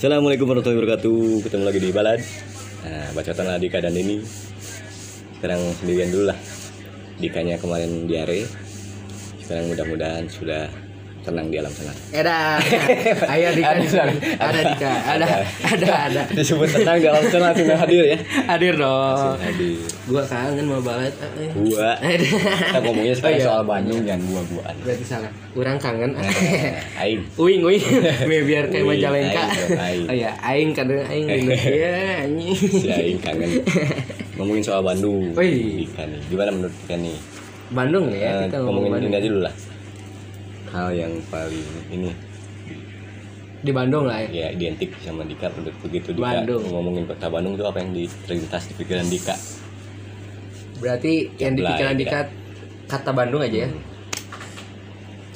Assalamualaikum warahmatullahi wabarakatuh. Ketemu lagi di Balad. Nah, bacotan lah Dika dan ini Sekarang sendirian dulu lah. Dikanya kemarin diare Sekarang mudah-mudahan sudah tenang di alam sana Ada, ayo Dika, Ada, ada Dika, ada, ada, ada, Disebut tenang di alam sana sudah hadir ya hadir dong. Hadir Gua kangen mau balet. eh. Gua Kita ngomongnya sekarang Oh, iya. soal Bandung Jangan gua-guaan Berarti salah. Kurang kangen. Aing Uing, uing, biar kayak majalengka. aing. Oh ya, aing kadang aing gitu. Ya, anjing. Si Aing kangen Ngomongin soal Bandung. Dika nih Gimana menurut Dika nih Bandung ya Eh, kita ngomong ngomongin Bandung. ini aja dulu lah hal yang paling ini Di Bandung lah ya. ya identik sama Dika menurut begitu Dika Bandung. ngomongin kota Bandung tuh apa yang di terlintas di pikiran Dika Berarti yang di pikiran Dika. Kata Bandung aja ya. Hmm.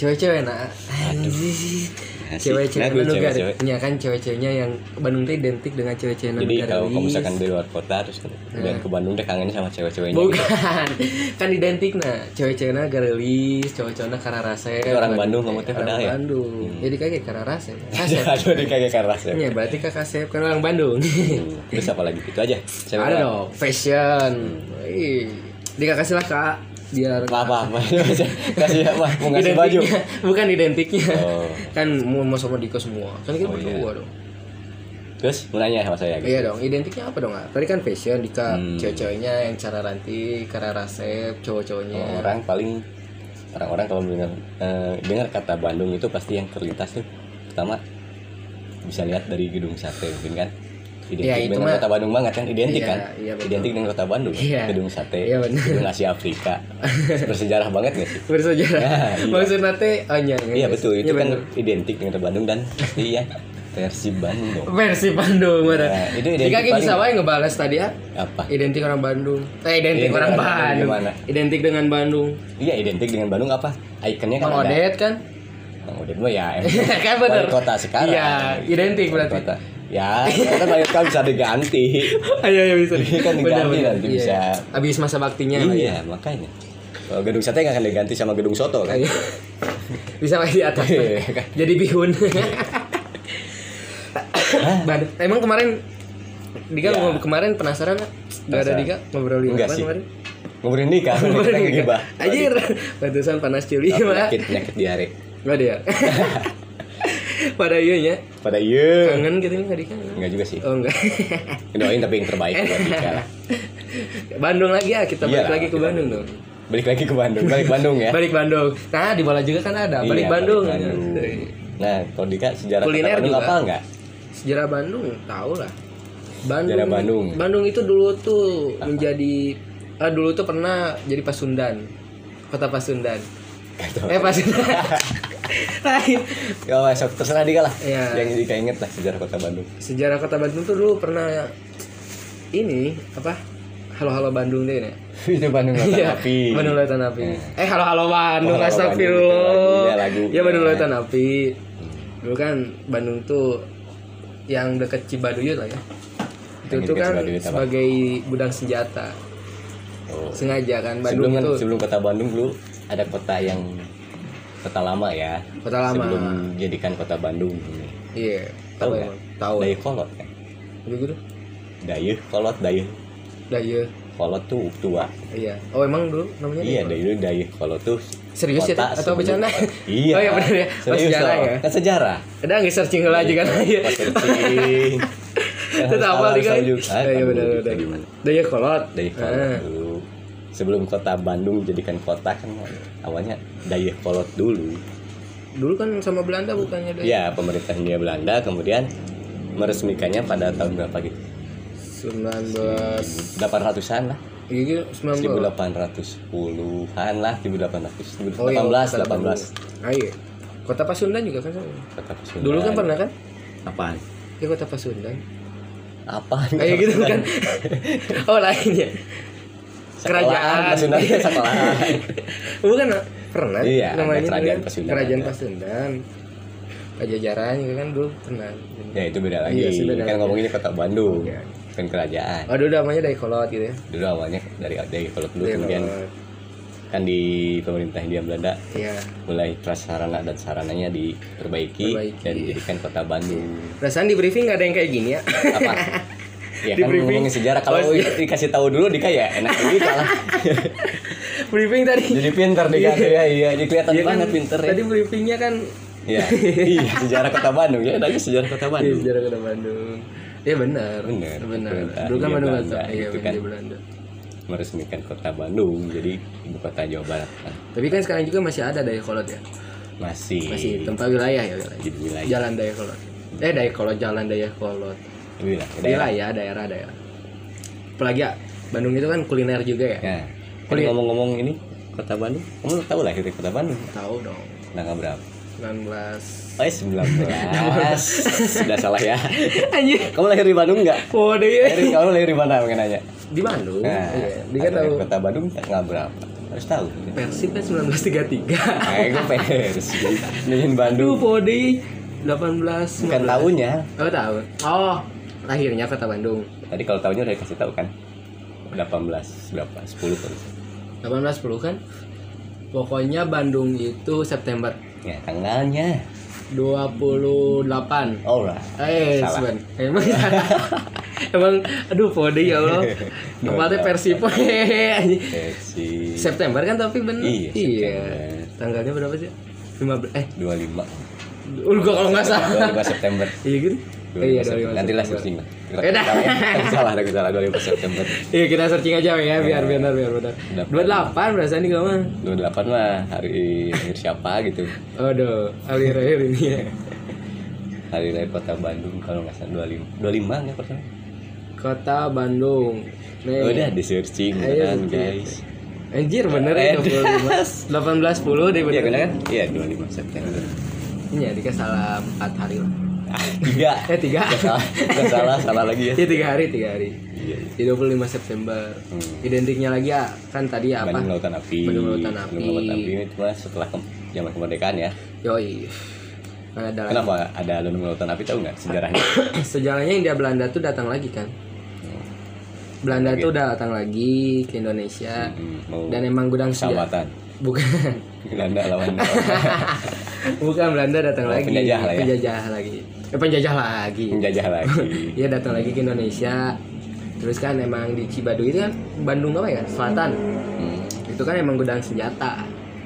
Cewek-cewek. Anjing. Cewek-cewek Nah. Ya kan cewek-ceweknya yang Bandung tuh identik dengan cewek-cewek jadi negara kalau kamu misalkan di luar kota terus kemudian ke Bandung deh kangennya sama cewek-ceweknya Bukan, kan identik nah cewek-ceweknya garelis, cowok-cowoknya kararase. Itu orang Bandung kamu teh padahal ya? Bandung. Hmm. Jadi kayak kararase. Kasep. aduh dia kayak keras ya Ya berarti kakak Kasep kan orang Bandung. Hmm, terus apa lagi itu aja cewek Ada dong, fashion. Ih, Dika kasih lah kak biar apa apa kasih apa? Mau ngasih baju? Bukan identiknya. Oh. kan mau mau sama Dika semua. Kan kita Oh, iya. berdua dong. Terus? Mau nanya sama saya? Gitu iya dong. Identiknya apa dong tadi kan fashion Dika. Hmm. cewek-ceweknya yang cara ranting cara rasep cowok-cowoknya. Orang paling orang-orang kalau dengar eh, dengar kata Bandung itu pasti yang terlintas tuh. Pertama bisa lihat dari gedung sate mungkin kan identik Ya, itu dengan mah- kota Bandung banget kan identik Iya, kan? iya, betul. identik dengan kota Bandung Iya. gedung sate Iya, benar. gedung Asia Afrika. Bersejarah banget gak sih? Bersejarah. Nah, iya. maksudnya teh oh iya iya betul. Itu Iya, kan bener. identik dengan kota Bandung dan pasti ya versi Bandung. Versi Bandung bener Nah, itu identik Dika kayak bisa wae ngebales tadi ya apa? Identik orang Bandung. Eh identik Identik orang orang Bandung gimana? identik dengan Bandung. Iya identik dengan Bandung apa? Ikonnya kan ada. Odet kan? Bang Odet mah ya kan bener. kota sekarang. Iya identik berarti. kota. Ya, kan banyak kan bisa diganti. ayo ayo bisa Ini kan diganti nanti Iya. bisa- habis masa baktinya lah ya. iya, makanya. Kalau gedung sate nggak akan diganti sama gedung soto kan? Iya. bisa lagi di atas Iya, kan? jadi bihun Bandung. emang kemarin Dika Ya. ngobrol kemarin penasaran nggak? Gak ada. Dika ngobrolin Enggak apa sih. kemarin? Ngobrolin nikah, kita Ngobrolin Dika. ngegibah. Anjir, batusan panas cili mah. Penyakit, penyakit diare. Gak ada ya? Pada iya nya. Pada iya. Kangen gitu nggak Dika? Enggak juga sih. Oh enggak. Doain tapi yang terbaik buat Dika lah. Bandung lagi ya, kita balik lagi ke Bandung dong. Balik lagi ke Bandung, balik Bandung ya. Balik Bandung. Nah, di bola juga kan ada, balik Iya, Bandung. Bandung. Nah, kalau Dika sejarah Kuliner Bandung juga. apa enggak? Sejarah Bandung tahu lah. Bandung. Sejarah Bandung. Bandung itu dulu tuh menjadi ah dulu tuh pernah jadi Pasundan. Kota Pasundan. Eh Pasundan. Lain. Ya, sok terserah Dika lah. Iya. Yang Dika inget lah sejarah kota Bandung. Sejarah Kota Bandung tuh dulu pernah ini apa? Halo halo Bandung deh nih. Itu Bandung Lautan Iya, Api. Bandung Lautan Api. Eh halo halo Bandung, Oh, astagfirullah. Itu lagu. Iya. Ya Bandung Iya. Lautan Api. Dulu kan Bandung tuh yang deket Cibaduyut lah ya. Itu tuh kan Cibaduyut apa? sebagai gudang senjata. Oh. Sengaja kan sebelum Bandung kan, itu sebelum kota Bandung dulu ada kota yang kota lama ya kota lama. sebelum jadikan kota Bandung Iya. tahu Apa nggak? Tahu. Dayeuh Kolot kan Gitu. Dayeuh Kolot Dayeuh Daya. Kolot tuh tua Iya. Oh emang dulu namanya? iya apa? Dayeuh Dayeuh Kolot tuh Serius ya atau bercanda? iya Oh iya benar ya. Oh, serius sejarah dong. ya. kan sejarah Udah nggak searching heula aja kan. Iya. Searching. Kan harus apa tahu, harus kan? tahu Iya tahu benar juga benar. Daya kolot. Dayeuh Kolot Ah. Sebelum kota Bandung dijadikan kota kan awalnya Dayeuh Kolot dulu Dulu kan sama Belanda bukannya Daya? Ya, pemerintah Hindia Belanda kemudian meresmikannya pada tahun berapa gitu? 19 800-an lah. Iya, 19 1810-an lah, 1800, 18, Oh, iya, 18, kota 18. Ah, iya. Kota Pasundan juga kan sama. Kota Pasundan. Dulu kan pernah kan? Apaan? Ya kota Pasundan. Apaan? Kayak gitu kan. oh lainnya. Kerajaan. Pasundan sekolah. Bukan pernah Iya, namanya kerajaan. Pasundan Kerajaan. Pasundan. Pajajaran juga kan dulu pernah. ya itu beda lagi. Iya, sudah kan lagi. ngomongin kota Bandung. Iya. Kan kerajaan. Oh dulu namanya Dayakolot gitu ya. Dulu awalnya dari dari kalau dulu Dayakolot. kemudian kan di pemerintah Hindia Belanda Iya. mulai prasarana dan sarananya diperbaiki Perbaiki. dan dijadikan kota Bandung. Perasaan di briefing nggak ada yang kayak gini ya. Apa? Ya Di kan briefing. ngomongin sejarah kalau Oh, iya. dikasih tahu dulu Dika ya enak gitu lah. briefing tadi. Jadi pinter Dika tuh ya, iya, jadi kelihatan Iya kan, banget pinter ya. Tadi briefingnya kan Iya, iya sejarah kota Bandung ya, ada sejarah kota Iya, Bandung. sejarah kota Bandung. Iya benar. Benar. Benar. Pemerintah Dulu kan Hindia Bandung Belanda. Iya, gitu kan. kan. Belanda. Meresmikan kota Bandung jadi ibu kota Jawa Barat kan. Tapi kan sekarang juga masih ada Dayakolot ya. Masih. Masih tempat wilayah ya wilayah. Di wilayah. Jalan Dayakolot. Eh Dayakolot jalan Dayakolot. Wilayah. daerah. Wilayah daerah daerah. Apalagi ya Bandung itu kan kuliner juga ya. Kan Kuliah. ngomong-ngomong ini kota Bandung, kamu tahu lah itu kota Bandung. Tahu dong. Tanggal berapa? 19 Oh, 19. Sudah salah ya. Anjir. Kamu lahir di Bandung enggak? Waduh Lahir, ya. kamu lahir di mana mungkin aja? Di Bandung. Nah, Iya. Dia kan tahu kota Bandung tanggal berapa? Harus tahu. Persib kan 1933. Eh, gue pers. Nyanyiin Aduh, Bandung. Podi 18 Bukan 19. tahunnya. Oh, tahu. Oh, lahirnya kota Bandung. Tadi kalau tahunnya udah dikasih tahu kan? 18 berapa? 10 kali. 18 10 kan? Pokoknya Bandung itu September Ya, tanggalnya. 28. Alright. Eh, Salah. Sven. Emang Emang aduh Podi ya Allah. Anjing. Versi September kan tapi bener. Iya, September. Tanggalnya berapa sih? 15 eh 25. Ulga kalau nggak salah. 25 September. Iya gitu. Eh, iya 25 Nanti lah searching lah. Eh, dah. salah, ada salah 25 September. Iya kita searching aja ya biar benar biar benar. Delapan. 28 perasaan di kamu. 28 mah hari lahir siapa gitu. Aduh, alir-alir ini ya. Hari lahir kota Bandung kalau nggak salah 25. 25 nggak persen? Kota Bandung. Nih. Udah di searching kan guys. Anjir bener ya 25 18 10 deh Iya bener benar kan? Iya 25 September. Iya dikasih salah 4 hari lah Ah, tiga. Eh 3 Nggak salah, nggak salah, salah lagi ya. Iya 3 hari 3 hari Iya. Di 25 September Hmm. Identiknya lagi ya Kan tadi apa Bandung Lautan Api. Bandung Lautan Api. Bandung Lautan Api itu mah setelah ke- zaman kemerdekaan ya. Yoi Kan ada lagi. Kenapa ada Bandung Lautan Api tahu nggak sejarahnya? Sejarahnya India Belanda tuh datang lagi kan Belanda Lagi. tuh datang lagi ke Indonesia Hmm, mau Dan emang gudang senjata sawatan. Bukan Belanda lawan Bukan Belanda datang Oh, lagi penjajah lah ya. Penjajah lagi Eh penjajah lagi penjajah lagi. Iya datang lagi ke Indonesia. Terus kan emang di Cibadu itu kan Bandung apa ya? Selatan. Hmm. Itu kan emang gudang senjata.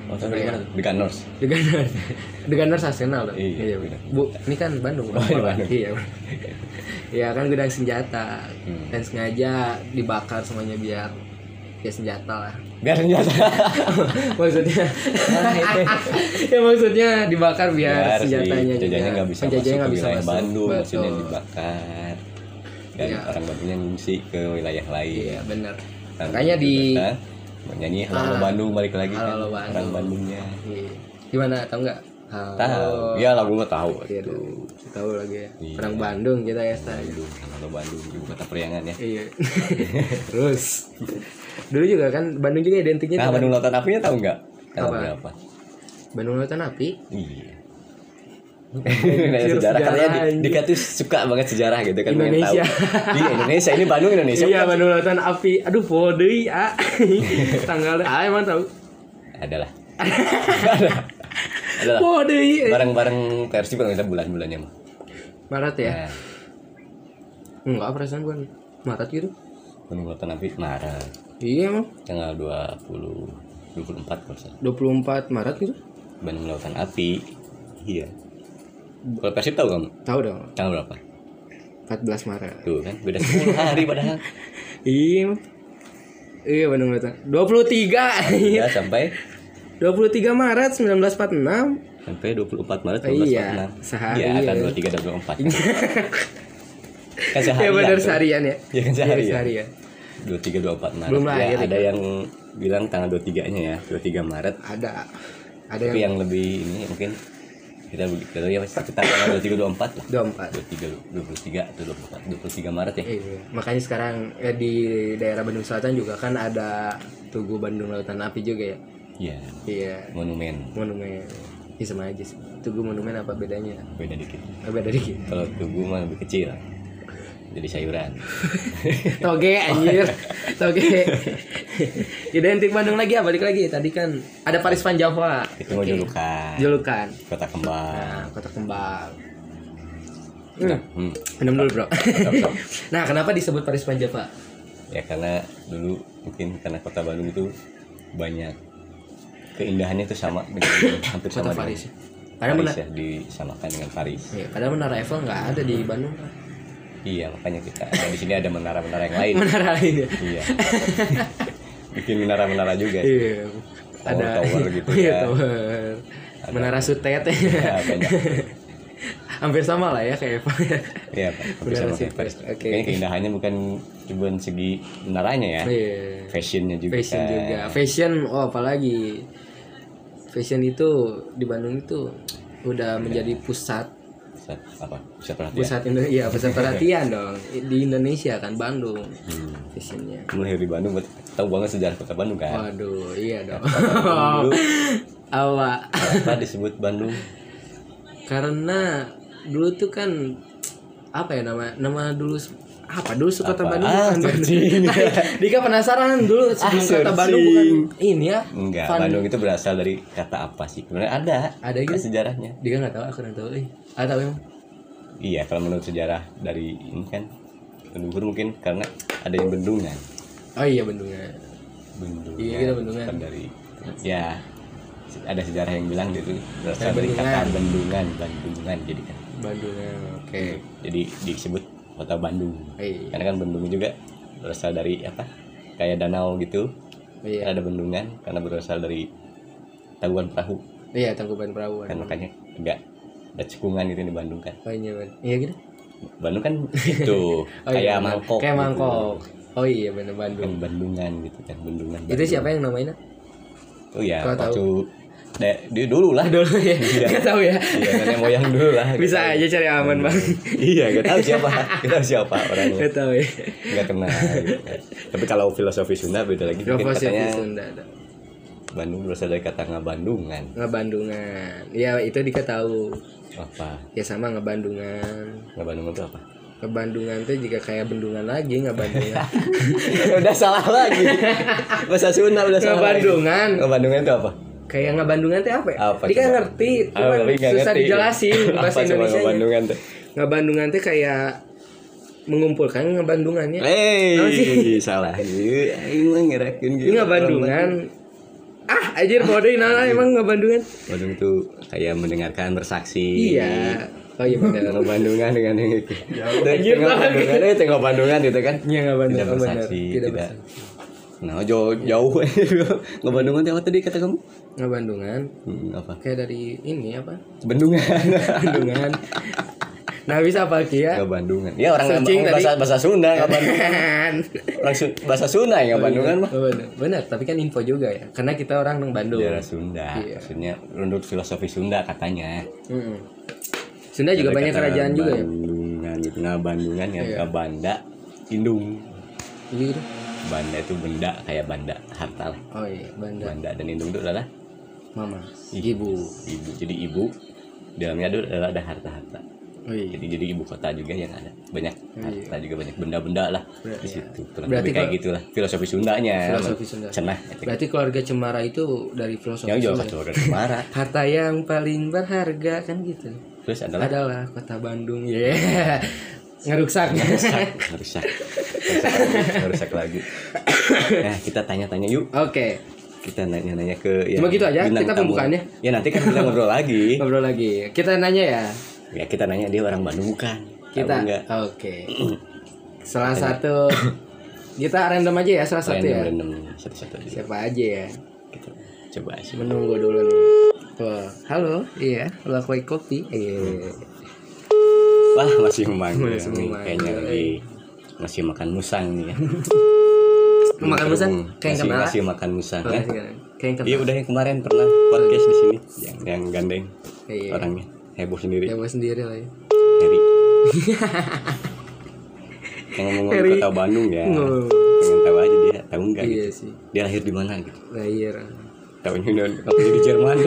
Oh, tapi di? Di Ganors. The Gunners. The Gunners Arsenal tuh. Iya, benar. Bu, ini kan Bandung. Oh, iya, Bandung. Iya. Iya kan gudang senjata. Hmm. Dan sengaja dibakar semuanya biar ya senjata lah. Biar senjata. maksudnya Nah, itu. ya maksudnya dibakar biar, Biar si senjatanya penjajahnya juga- nggak bisa penjajahnya masuk ke bisa wilayah masuk. Bandung, maksudnya Betul. dibakar. Dan Iya. orang Bandungnya ngungsi ke wilayah lain. Iya benar. Nah, Makanya di kan. nyanyi halo Ah. Bandung balik lagi kan. Halo Bandung. Orang Bandungnya. Iya. Gimana tahu nggak? Tahu. Ya lagu mah tahu. Gitu. Tahu lagi ya. Iya. Orang Bandung kita ya. Bandung, Halo Bandung, ibu kota periangan ya. Iya. Terus dulu juga kan Bandung juga identiknya Nah, Bandung Lautan Apinya tahu nggak? Apa? berapa? Bandung Lautan Api. Iya. Nanya sejarah sejarah, karena di. Dika tuh suka banget sejarah gitu kan Indonesia. tahu. Iya Indonesia ini Bandung Indonesia. Iya? Bandung Lautan Api. Aduh, fode ah. Tanggalnya ah emang tahu. Adalah. Ada. Adalah. Fode. Bareng-bareng versi bareng kita bulan-bulannya mah. Maret ya? Nah, Enggak perasaan gua Maret gitu. Bandung Lautan Api Maret Iya emang tanggal 20 24 kalau salah. 24 Maret gitu. Bandung Lautan Api. Iya. Kalau Persib tahu kamu? Tahu dong. Tanggal berapa? 14 Maret. Tuh kan beda 10 hari padahal. Iya. emang. Iya Bandung Lautan. 23. Iya. Ya sampai 23 Maret 1946. sampai 24 Maret Iya, 1946. sehari, Iya, kan ya. 23 dan 24. kan sehari. ya benar seharian ya. Iya kan sehari ya. Sehari ya. 23 24 Maret. Belum ya, lahir, ada ya. yang bilang tanggal 23-nya ya, 23 Maret. Ada ada Tapi yang yang lebih ini mungkin kita kita ya kita tanggal 23 24 lah 24 23 23 atau 24 23 Maret ya Iya, makanya sekarang eh, di daerah Bandung Selatan juga kan ada Tugu Bandung Lautan Api juga ya. iya Iya, monumen monumen. Ya sama aja sih. Tugu monumen apa bedanya? beda dikit Oh, beda dikit. kalau tugu mah lebih kecil jadi sayuran Toge anjir. Toge. Identik Bandung lagi ya, balik lagi. Tadi kan ada Paris Van Java. itu Oke. julukan Julukan. kota kembang Nah, Kota Kembang. Hmm, hmm. minum dulu, Bro. Nah, kenapa disebut Paris Van Java? ya karena dulu mungkin karena kota Bandung itu banyak keindahannya itu sama dengan hampir Kota Paris. dengan Paris benar. ya disamakan dengan Paris Iya, padahal Menara Eiffel nggak ada di Bandung. Iya makanya kita ada di sini ada menara-menara yang lain Menara lain ya. iya bikin menara-menara juga Iya. Tower-tower gitu Iya, ya. tower. Ada. Menara Sutet. ya, banyak Hampir sama lah ya kayak. Iya, Pak. Hampir Menara sama kayak. Oke. Kayaknya keindahannya bukan cuma segi menaranya ya, Iya. fashionnya juga. Fashion juga. Fashion, oh apalagi fashion itu di Bandung itu udah menjadi pusat Pusat apa? Pusat perhatian. pusat Indo- iya pusat perhatian dong di Indonesia kan Bandung Hmm. Kamu lahir di Bandung, tahu banget sejarah kota Bandung kan? Waduh, iya dong. Dulu Awak. apa disebut Bandung? Karena dulu tuh kan apa ya nama nama dulu apa dulu su- kota Apa? Bandung Ah, bukan Bandung. searching. Dika penasaran dulu sebelum kota searching. Bandung bukan ini ya? Enggak, Van- Bandung itu berasal dari kata apa sih? Sebenarnya ada. Ada gitu? sejarahnya. Dika nggak tahu, aku nggak tahu. Eh, ah tahu emang. Iya, kalau menurut sejarah dari ini kan leluhur mungkin karena ada yang bendungan. Oh iya Bandungnya. Bendungan. Iya, kita bendungan. Dari ya ada sejarah yang bilang gitu berasal dari bendungan. kata bendungan, bandungan jadi kan. Bandungnya. Oke. Jadi disebut kota Bandung. Iya. Karena kan bendung juga berasal dari apa? Kayak danau gitu. Iya. Ada bendungan karena berasal dari tabuhan perahu. Iya, Tangkuban Perahu. Kan makanya enggak ada cekungan gitu di Bandung kan. Oh iya. Iya gitu. Bandung kan itu Oh, kayak iya, mangkok. Kayak gitu. mangkok. Oh iya bener Kan Bandung. Bandungan gitu kan, bendungan. Itu Bandung. siapa yang namainnya? Oh ya, Kalau tahu. Da- dia dulu lah. Dulu ya. Iya. Nggak tahu ya. Iya, nenek moyang dulu lah. Bisa aja cari aman, Bang. iya, gak tahu siapa. Gak tahu siapa orangnya. Nggak tahu ya. Gak kenal. gitu. Tapi kalau filosofi Sunda beda lagi. Mungkin Filosofi katanya Sunda ada. Bandung berasal dari kata ngabandungan. Ngebandungan. Ya itu Dika tahu. Apa? Ya sama ngebandungan. Ngabandungan itu apa? Ngebandungan tuh juga kayak bendungan lagi ngebandungan. udah salah lagi. Bahasa Sunda udah salah. ngebandungan. Ngabandungan itu apa? Kayak ngebandungan tuh apa ya? Apa Dika coba? ngerti, nggak susah ngerti. dijelasin bahasa Indonesia. ngabandungan tuh? Ngebandungan tuh kayak mengumpulkan ngebandungannya. Hei, salah. Aing mah ngerakeun gitu. Ini ngebandungan. Ah, anjir bodoh nah emang ngebandungan. Bandung tuh kayak mendengarkan bersaksi. Iya. Oh iya benar. Ngebandungan dengan yang itu. Bang. Bandungan, eh, tengok Bandungan gitu kan. Iya ngebandungan Tidak oh, benar. bersaksi, Tidak tidak. Nah, jauh jauh. Ngebandungan tuh apa tadi kata kamu? Ngebandungan Hmm, apa? kayak dari ini apa? Bendungan. Bandungan. Nah bisa apa Ki ya? Ngebandungan. Ya orang Searching orang bahasa bahasa Sunda Ngebandungan. Orang Su- bahasa Sunda ya Ngebandungan mah. Benar. benar, tapi kan info juga ya. Karena kita orang nang Bandung. Sejarah Sunda. Iya. Maksudnya menurut filosofi Sunda katanya. Sunda juga banyak kerajaan juga ya. Bandungan gitu. Nah, Bandungan ya, Iya. Banda, Indung. Iya gitu. Banda itu benda kayak banda, harta lah. Oh iya, Banda. Banda dan Indung itu adalah Mama. Ibu. Ibu. ibu. Jadi ibu dalamnya itu adalah ada harta-harta. Oh iya. Jadi jadi ibu kota juga yang ada banyak Iya. harta juga banyak benda-benda lah Berarti- di situ. Kurang Berarti lebih kayak gitulah filosofi Sundanya. Filosofi Sunda. Cenah. Berarti keluarga Cemara itu dari filosofi Yang Sunda. keluarga Cemara. Harta yang paling berharga kan gitu. Terus adalah Adalah kota Bandung. Ya. Ngeruksak. rusak, rusak, rusak lagi. Nah, kita tanya-tanya yuk. Oke, Kita nanya-nanya ke ya, Cuma gitu aja, kita pembukaannya. Ya nanti kan kita ngobrol lagi. ngobrol lagi. Kita nanya ya. Ya kita nanya dia orang Bandung bukan. Kita enggak? Oke. Salah satu kita random aja ya salah satu ya. Random, random satu-satu aja. Siapa aja ya? Kita coba sih. Menunggu dulu nih. Tuh, halo, iya, Lakwai Kopi. Iya. Wah masih memanggil Masih memanggil. kayaknya lagi masih makan musang nih ya. Makan musang kayak masih, kenal. masih makan musang. Kayak yang Iya udah yang kemarin pernah podcast di sini yang yang gandeng Iya. orangnya. heboh sendiri gue sendiri lah ya. Heri yang ngomong kota Bandung ya Ngomong. pengen tahu aja dia tahu nggak Iya gitu. sih. dia lahir di mana gitu Lahir. tahunya udah di Jerman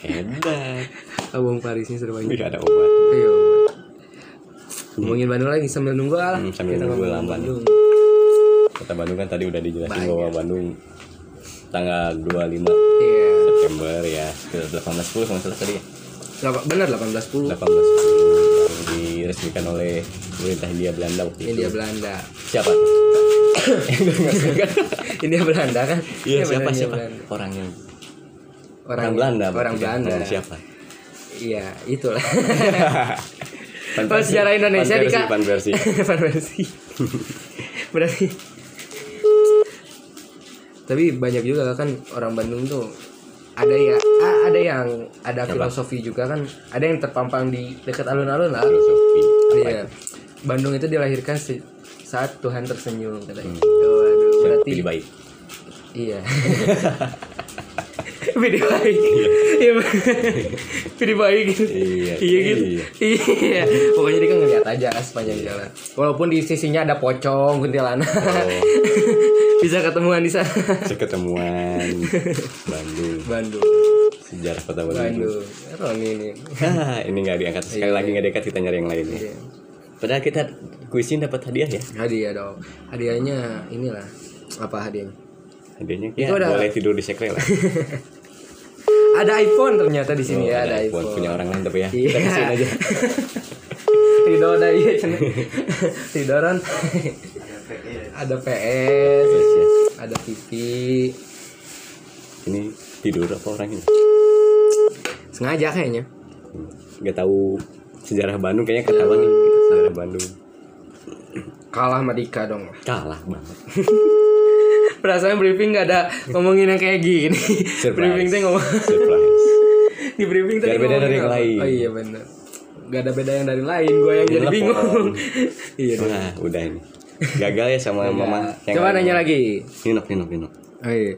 hebat Abang Parisnya seru banget. tidak ada obat Ayo. Ngomongin Bandung lagi sambil nunggu lah. Hmm, sambil Kita nunggu nih. Bandung. kota Bandung kan tadi udah dijelasin Banyak. bahwa Bandung tanggal 25 Iya. September ya ke 18 10 sama salah tadi ya Benar 1810. 18 yang diresmikan oleh pemerintah Hindia Belanda waktu itu India Belanda. siapa India Belanda kan? iya benar, siapa India siapa Belanda. orang yang Orang, orang Belanda Orang. Belanda. Siapa Iya, itulah. Pan Oh, versi, sejarah Indonesia pan versi, Dika. pan versi. Pan versi. Berarti tapi banyak juga kan orang Bandung tuh ada ya ah, ada yang ada filosofi juga kan ada yang terpampang di dekat alun-alun lah filosofi apa iya? Bandung itu dilahirkan saat Tuhan tersenyum katanya Hmm. Waduh, berarti pilih baik iya Pilih baik. Iya. Pilih baik. Gitu Iya, iya gitu. Iya. iya. Pokoknya dia kan ngeliat aja sepanjang jalan. Walaupun di sisinya ada pocong kuntilanak. Oh. Bisa ketemuan di sana. Bisa ketemuan. Bandung. Bandung. Sejarah kota Bandung. Bandung. Ini. Ini nggak diangkat. Sekali lagi nggak diangkat kita nyari yang lain ya. Iya. Padahal kita kuisin dapat hadiah ya. hadiah dong. Hadiahnya inilah. Apa hadiahnya? Hadiahnya ya, boleh tidur di sekre lah. Ada iPhone ternyata di sini Oh, ya ada iPhone, punya orang lain tapi ya. Iya. Kita kasihin aja. Ridho ada iya cenah. Ridoran ada PS Terus ya, ada TV ini tidur apa orang ini? sengaja kayaknya Gak tahu sejarah Bandung kayaknya ketahuan nih sejarah Bandung. kalah sama Dika dong Kalah banget. perasaan briefing nggak ada ngomongin yang kayak gini Surprise. briefing tuh ngomong Surprise. di briefing tadi Biar beda dari yang lain. oh iya benar nggak ada beda yang dari lain gue yang jadi bingung iya dong. Wah, udah ini. Gagal ya sama mama. yang coba nanya lagi Ninok, ninok, ninok. oh iya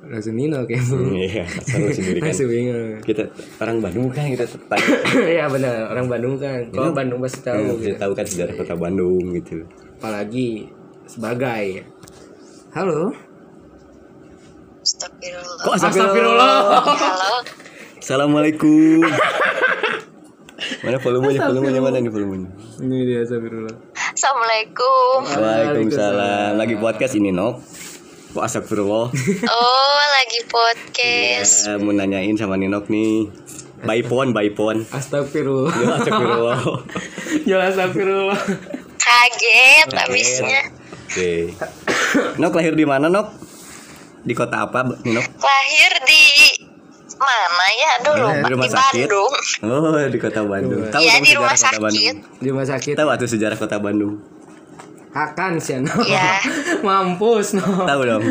langsung Nino kayak Iya, selalu sendiri kan. Bingung Kita orang Bandung kan kita tanya. Iya benar orang Bandung kan kalau Bandung pasti tahu Hmm, gitu. kita tahu kan sejarah kota Bandung gitu. apalagi sebagai halo Astagfirullah. Kok Astagfirullah Halo. Assalamualaikum. mana volumenya? Volumenya mana nih volumenya? ini dia Astagfirullah Assalamualaikum. Waalaikumsalam. Lagi podcast ini, Nok. Kok astagfirullah. Oh, lagi podcast. Ya, mau nanyain sama Ninok nih. By phone, by phone. Astagfirullah Ya, astagfirullah. ya Astagfirullah Kaget abisnya. Oke. Nok lahir di mana, Nok? Di kota apa, Ninok? Lahir di mana ya dulu Di rumah di sakit. Bandung. Oh, di kota Bandung. Tahu Iya dong di sejarah rumah sakit. Bandung? di rumah sakit Tahu atuh sejarah kota Bandung? Hakan sih no. Iya. mampus no Tahu dong.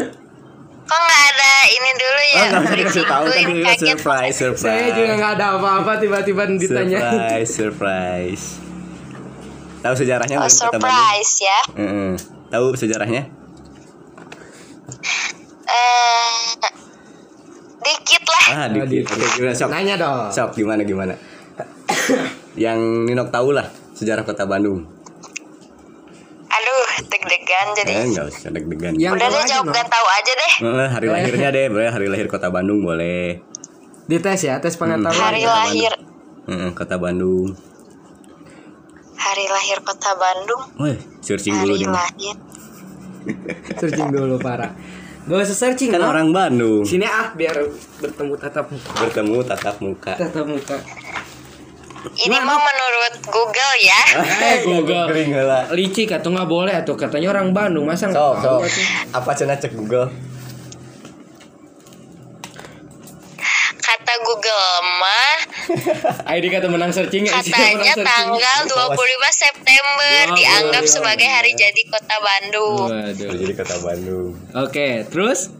Kok nggak ada ini dulu ya? Oh, nggak dikasih tahu kan ini surprise, surprise. saya juga nggak ada apa-apa tiba-tiba ditanya Surprise, surprise. Tahu sejarahnya Oh, nggak kota Bandung? surprise ya. Heeh. Tahu sejarahnya? Eh, dikit lah. Ah, dikit. Oke, gimana sok? nanya dong Sok gimana gimana? Yang Ninok tahu lah sejarah kota Bandung. Aduh, deg-degan jadi. Eh, nggak usah deg-degan. yang Udah deh jawab no. gak tahu aja deh. Eh, hari lahirnya deh, boleh hari lahir kota Bandung boleh. dites ya tes pengetahuan Hari lahir, Heeh, kota Bandung. hari lahir kota Bandung. Woi, searching dulu Hari nih. lahir. searching dulu parah gak usah searching Kan orang Bandung. sini ah biar bertemu tatap muka Bertemu tatap muka. tatap muka Ini mah menurut Google ya. eh Google licik atau nggak boleh atau katanya orang Bandung masa nggak sok. atuh? Apa cenah cek Google? Mah ID kata menang searching ya, katanya menang searching. tanggal 25 September Wah, dianggap boleh, sebagai hari jadi kota Bandung. Waduh. Jadi kota Bandung. Oke, terus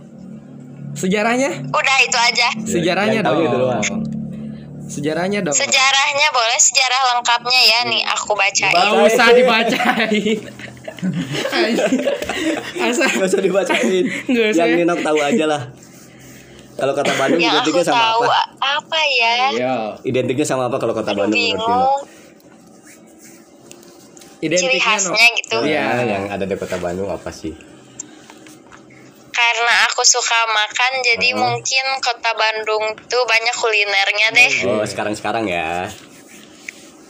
sejarahnya? Udah itu aja. Sejarahnya yang tahu dong. itu doang. Sejarahnya dong. Sejarahnya boleh sejarah lengkapnya ya nih aku bacain. Gak usah dibacain. Gak usah dibacain. Usah. Yang Ninok tahu aja lah. Kalau kota Bandung Yang aku identiknya sama tahu apa? apa ya? Iya. Identiknya sama apa kalau kota Aduh Bandung menurut bingung. Ciri Identiknya no. khasnya gitu. Iya. Nah, yang ada di kota Bandung apa sih? Karena aku suka makan, jadi Oh. mungkin kota Bandung tuh banyak kulinernya deh. Oh, sekarang-sekarang ya.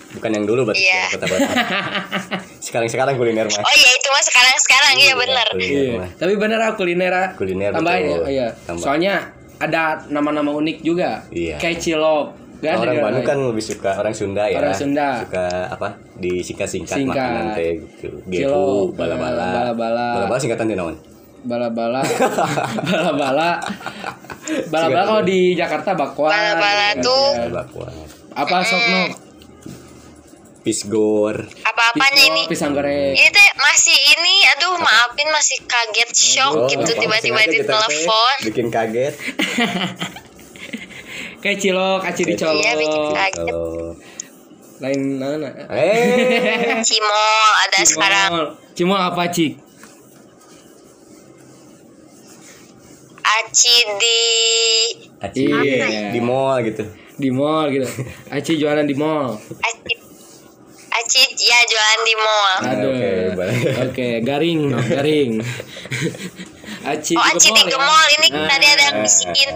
Bukan yang dulu berarti Iya. ya, kota Bandung. Sekarang-sekarang kuliner mah. Oh iya itu mah sekarang sekarang iya bener. kuliner Iya. Tapi bener ah kuliner ah. Kuliner, Tambahin ya. betul. Oh, iya. Tambah. Soalnya ada nama-nama unik juga. Iya. Kayak cilok. Gak ada orang di Bandung kan lebih suka orang Sunda ya. Orang Sunda. Suka apa? Disingkat-singkat Singkat. makanan teh gitu. Gehu, bala-bala. eh, bala-bala. Bala-bala singkatan di naon? bala-bala bala-bala bala-bala kalau di Jakarta bakwan Bala-bala Iya, tuh- iya. Bakwan. apa sok no Pisgor. Apa-apanya ini? pisang goreng Ini teh masih ini, aduh maafin masih kaget shock Oh, gitu tiba-tiba di telepon. Bikin kaget. kayak cilok aci dicolok Iya bikin kaget. Kalau lain mana eh Cimol ada sekarang cimol apa cik Aci di Aci Iya. di mall gitu. di mall gitu aci jualan di mall Aci Aci ya jualan di mall. Aduh oke, oke baik. garing garing aci Oh Aci di ya. Gemol ini Ah, tadi ada yang bisikin.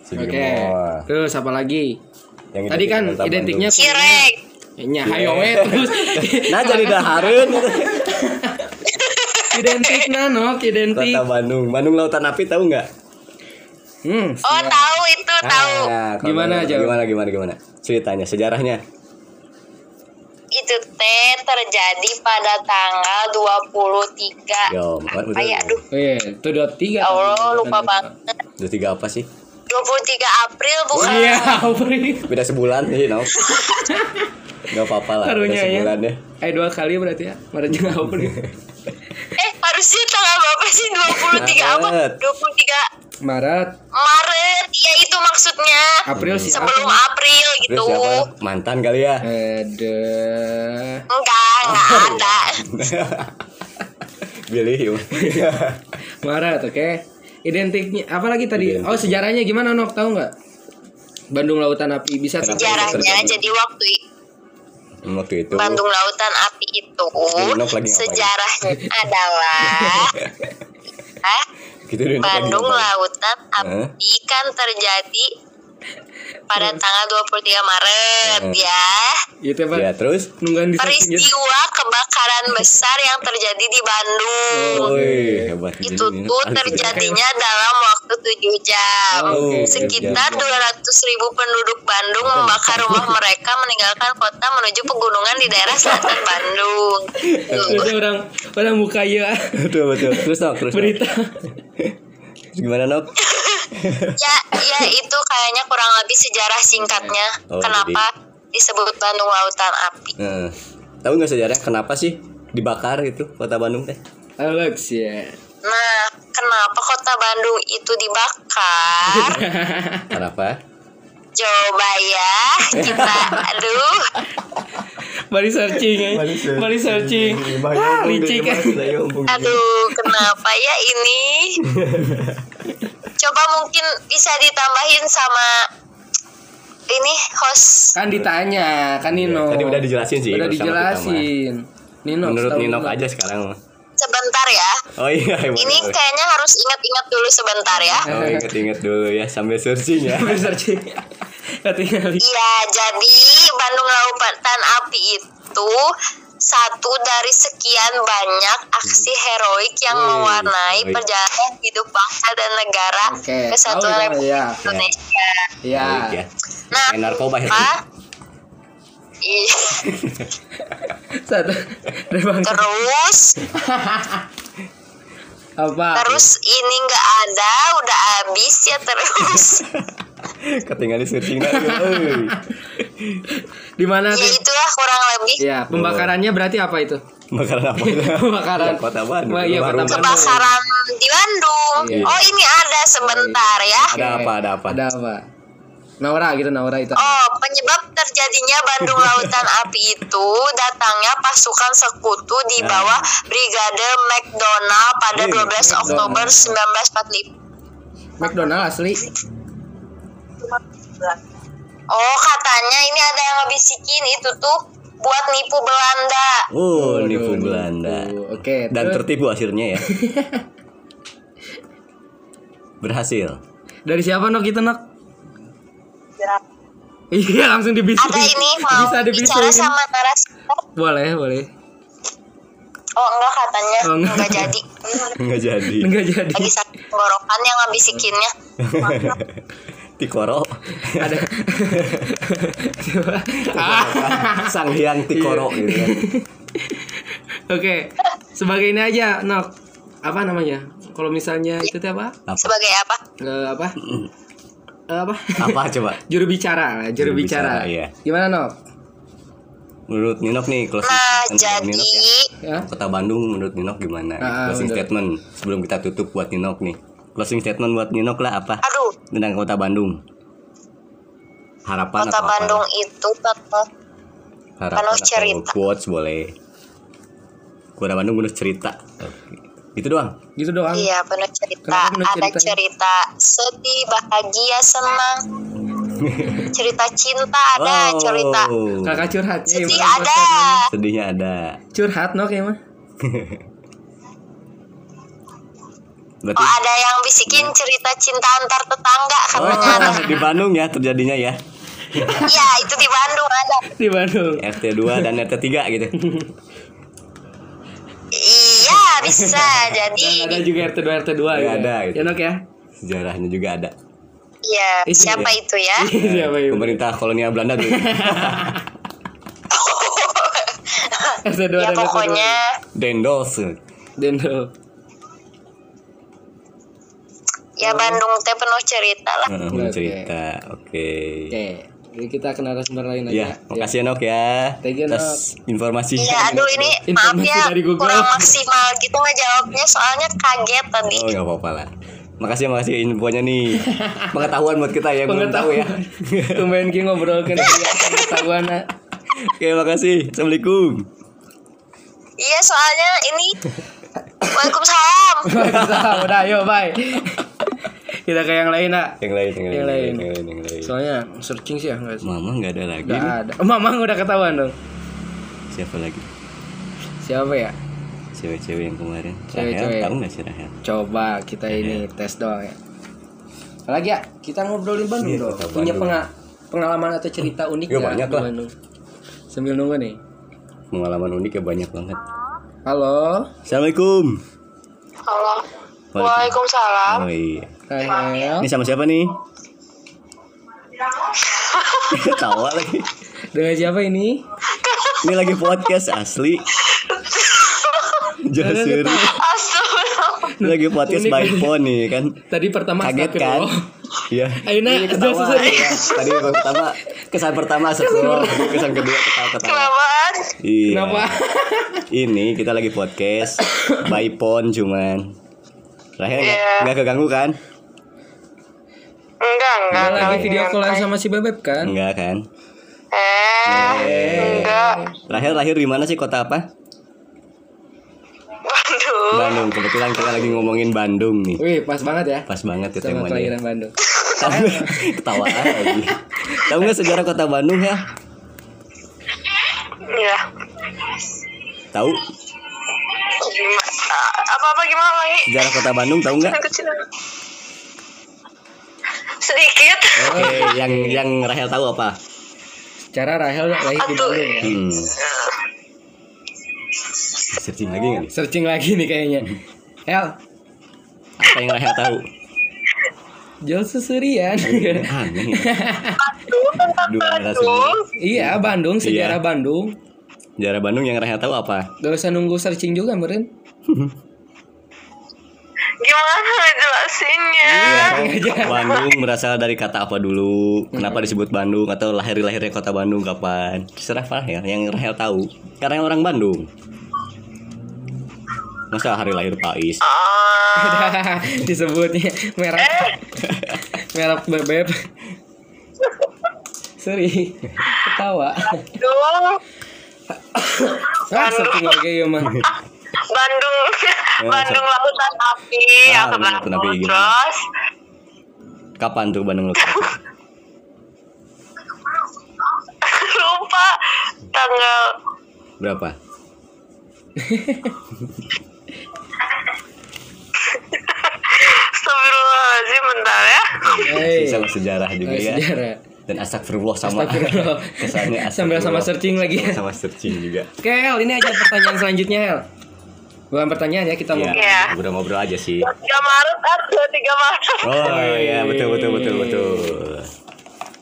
Si oke mall. terus apa lagi Yang tadi kan identiknya Cirek. nya hayo we terus. Nah jadi dahareun identik nano identik Kota Bandung. Bandung Lautan Api tahu nggak? hmm Oh tahu itu tahu. Ah, Gimana, Jo? Gimana gimana gimana? Ceritanya, sejarahnya. Itu teh terjadi pada tanggal 23 Yo, apa ya aduh Oh iya, itu dua tiga. Allah lupa banget. Udah tiga apa sih? 23 April bukan Iya, Bri. Beda sebulan sih, no. Gak apa-apa lah, beda Karunya ya. sebulan deh. Eh dua kali berarti ya. Maret jeung April. Eh harusnya tanggal berapa sih 23 apa? Maret. 23 Maret, Maret. Ya itu maksudnya. April sih. Sebelum April. April gitu. siapa? Mantan kali ya? Ada. Enggak, enggak ada. Billy. yuk. Maret, oke. Identiknya apa lagi tadi? Identik. Oh, sejarahnya gimana Nok? Tahu nggak? Bandung Lautan Api bisa Sejarahnya jadi waktu Waktu itu. Bandung Lautan Api itu sejarahnya adalah ah, Gitu Bandung? Lautan Api kan terjadi pada tanggal 23 Maret Hmm. ya. Gitu Pak. Ya, terus? Peristiwa kebakaran besar yang terjadi di Bandung. Woi, hebat. Itu tuh terjadinya dalam waktu 7 jam. Oh, oke. Sekitar 200 ribu penduduk Bandung membakar rumah mereka meninggalkan kota menuju pegunungan di daerah selatan Bandung. Itu orang orang buka ya Betul, betul. Terus, Nok, terus. Berita. Gimana, Nok? Ya, ya itu kayaknya kurang lebih sejarah singkatnya. Oh, Kenapa disebut Bandung Lautan Api? Nah, tahu nggak sejarah kenapa sih dibakar itu kota Bandung teh? Alex ya. Nah, kenapa kota Bandung itu dibakar? Kenapa? Coba ya, kita aduh. Mari searching ya. Mari searching. Ah, licik. Aduh, kenapa ya ini? Coba mungkin bisa ditambahin sama ini host. Kan ditanya, kan Nino. Tadi udah dijelasin sih, Udah dijelasin. Nino. Menurut nggak? aja sekarang. Sebentar ya. Oh iya, iya, Ini kayaknya harus ingat-ingat dulu sebentar ya. Oh inget-inget dulu ya sambil searching ya. Mari searching. Iya, jadi Bandung Lautan Api itu satu dari sekian banyak aksi heroik yang Wih, mewarnai heroik. perjalanan hidup bangsa dan negara Oke, kesatuan ya, Republik ya. Indonesia. Ya. Baik ya. Nah, Kayak narkoba ya. Iya. Satu. Terus, Apa? terus ini nggak ada, udah habis ya terus. Ketinggalan searching lagi. Di mana ya itulah kurang lebih. Ya, pembakarannya berarti apa itu? Bakaran apa? Pembakaran. Ya, kota Bandung. Wah, iya, kota Bandung. Kebakaran di Bandung. Iya. Oh ini ada sebentar ya. Ada apa? Ada apa? Ada apa? Naura gitu, Naura itu. Oh, penyebab terjadinya Bandung Lautan Api itu datangnya pasukan sekutu di Nah. bawah Brigade McDonald pada Iya, 12 Oktober McDonald. 1945. McDonald asli. Oh katanya ini ada yang ngebisikin itu tuh buat nipu Belanda. Oh, nipu nipu. Belanda. Oke, Dan terus? tertipu akhirnya ya. Berhasil. Dari siapa nok itu nok? Iya langsung dibisikin. Ada ini mau Bisa bicara dibisikin. sama narasumber. Boleh boleh. Oh enggak katanya Oh, enggak. enggak jadi. Enggak jadi. Enggak jadi. Lagi sakit tenggorokan yang ngebisikinnya. Tikoro. Ada. Sang Hyang Tikoro gitu kan. Oke, sebagai ini aja, Nok. Apa namanya? Kalau misalnya itu teh apa? Apa? Sebagai apa? Eh, apa? Eh, apa? Apa coba? Juru bicara, juru Juru bicara. bicara, iya. Gimana, Nok? Menurut Ninok nih closing Nah statement jadi Ninok ya. Ya. Kota Bandung menurut Ninok gimana? Ah, closing bener. statement sebelum kita tutup buat Ninok nih. Closing statement buat Ninok lah apa? aduh Tentang Kota Bandung. Harapan kota atau Bandung apa? itu penuh Harapan penuh cerita. quotes boleh. Kota Bandung penuh cerita. Itu doang. Gitu doang. Iya penuh cerita. Penuh Ada ceritanya? cerita sedih, bahagia, senang. cerita cinta ada, Oh, cerita Kakak curhatnya sedih gimana ada. Sedihnya ada. Curhat, Nok ya mah. Berarti Oh ada yang bisikin cerita cinta antar tetangga katanya ada. Oh, di Bandung ya terjadinya ya. Iya itu di Bandung ada. Di Bandung. RT 2 dan RT 3 gitu. Iya bisa Dan jadi. ada juga RT 2 RT 2 Ya, ya. ada, gitu. Ya, Nok ya. Sejarahnya juga ada. Iya siapa Iya. itu ya? Siapa itu? Pemerintah kolonial Belanda dulu. RT 2 Ya dan RT 2. pokoknya Dendels. Ya Bandung teh penuh cerita lah. Oke. cerita. Oke. Oke. Jadi kita ke narasumber lain Ya, aja. makasih ya Nok ya. Thank you, Atas informasi. Iya aduh ini maaf Informasi ya dari Google. kurang maksimal gitu ngejawabnya soalnya kaget tadi. Oh, nggak apa-apa lah. Makasih makasih infonya nih. Pengetahuan buat kita ya, belum tahu ya. Tumben ki ngobrol kan dia pengetahuan. ah. Oke, makasih. Assalamualaikum. Iya soalnya ini Waalaikumsalam. Waalaikumsalam. Udah, yuk, bye. Kita ke yang lain, nak. Yang lain, yang lain, Yang lain, lain. yang lain, yang lain. Soalnya searching sih ya, enggak sih? Mama nggak ada lagi. Enggak ada. Oh, Mamang udah ketahuan dong. Siapa lagi? Siapa ya? Cewek-cewek yang kemarin. Cewek-cewek. Rahel, tahu nggak sih Rahel? Coba kita ini tes doang ya. Apalagi ya, kita ngobrolin Bandung Iya, dong. Punya Bandung. penga- pengalaman atau cerita unik Ya, nggak banyak di lah. Bandung? Sambil nunggu nih. Pengalaman unik ya banyak banget. Halo. Assalamualaikum. Halo. Waalaikumsalam. Oh iya. Rahel. Ini sama siapa nih? Tawa lagi. Dengan siapa ini? Ini lagi podcast asli. Jangan serius. Astagfirullah. Ini lagi podcast by phone nih kan. Tadi pertama Kaget kan? astagfirullah. Iya. Aina, Ini ketawa. ya. Tadi yang pertama kesan pertama astagfirullah. kesan kedua ketawa-ketawa. Kenapaan? Iya. Kenapa? Ini kita lagi podcast by phone cuman. Rahel nggak Iya. nggak keganggu kan? Enggak, enggak. Lagi video callan sama si Bebek kan? Enggak kan? Eh, enggak. Rahel lahir di mana sih kota apa? Bandung. Bandung. Kebetulan kita lagi ngomongin Bandung nih. Wih, pas banget ya. Pas banget ya Sama temanya. kelahiran Bandung. Tahu? Ketawa lagi. Tahu nggak sejarah kota Bandung ya? Iya. Tahu Gimana? Apa-apa gimana lagi? sejarah kota Bandung tahu nggak? Sedikit. Oke, yang yang Rahel tahu apa? Cara Rahel lahir di. Bandung ya. Hmm. Searching lagi nggak nih? Searching lagi nih kayaknya. El, Apa yang Rahel tahu? jual susurian. Aneh. Dua narasumber. Bandung. iya, Bandung, sejarah Iya. Bandung. Sejarah Bandung yang Rahel tahu apa? Gak usah nunggu searching juga, meren. Gimana ngejelasinnya? Iya. Bandung berasal dari kata apa dulu? Kenapa disebut Bandung atau lahir-lahirnya kota Bandung kapan? Terserah Rahel yang Rahel tahu. Karena yang orang Bandung. Masa hari lahir Pais? Ah, Disebutnya merek merek bebek. Sorry, ketawa. Bandung. Ah, searching lagi ya mah. Bandung. Bandung lautan api. Ah, Aku lautan api Bandung. gimana? Terus Kapan tuh Bandung lu? Lupa tanggal Berapa? Astagfirullahaladzim bentar ya. Hey. Sama sejarah juga Oh, ya. sejarah. Dan astagfirullah sama. Astagfirullah. Kesannya Sambil sama searching lagi ya. Sama searching juga. Oke, Hel, ini aja pertanyaan selanjutnya, Hel. Bukan pertanyaan ya, kita mau. Iya, Iya. ngobrol-ngobrol aja sih. 3 Maret ah 23 Maret. Oh iya, betul betul betul betul.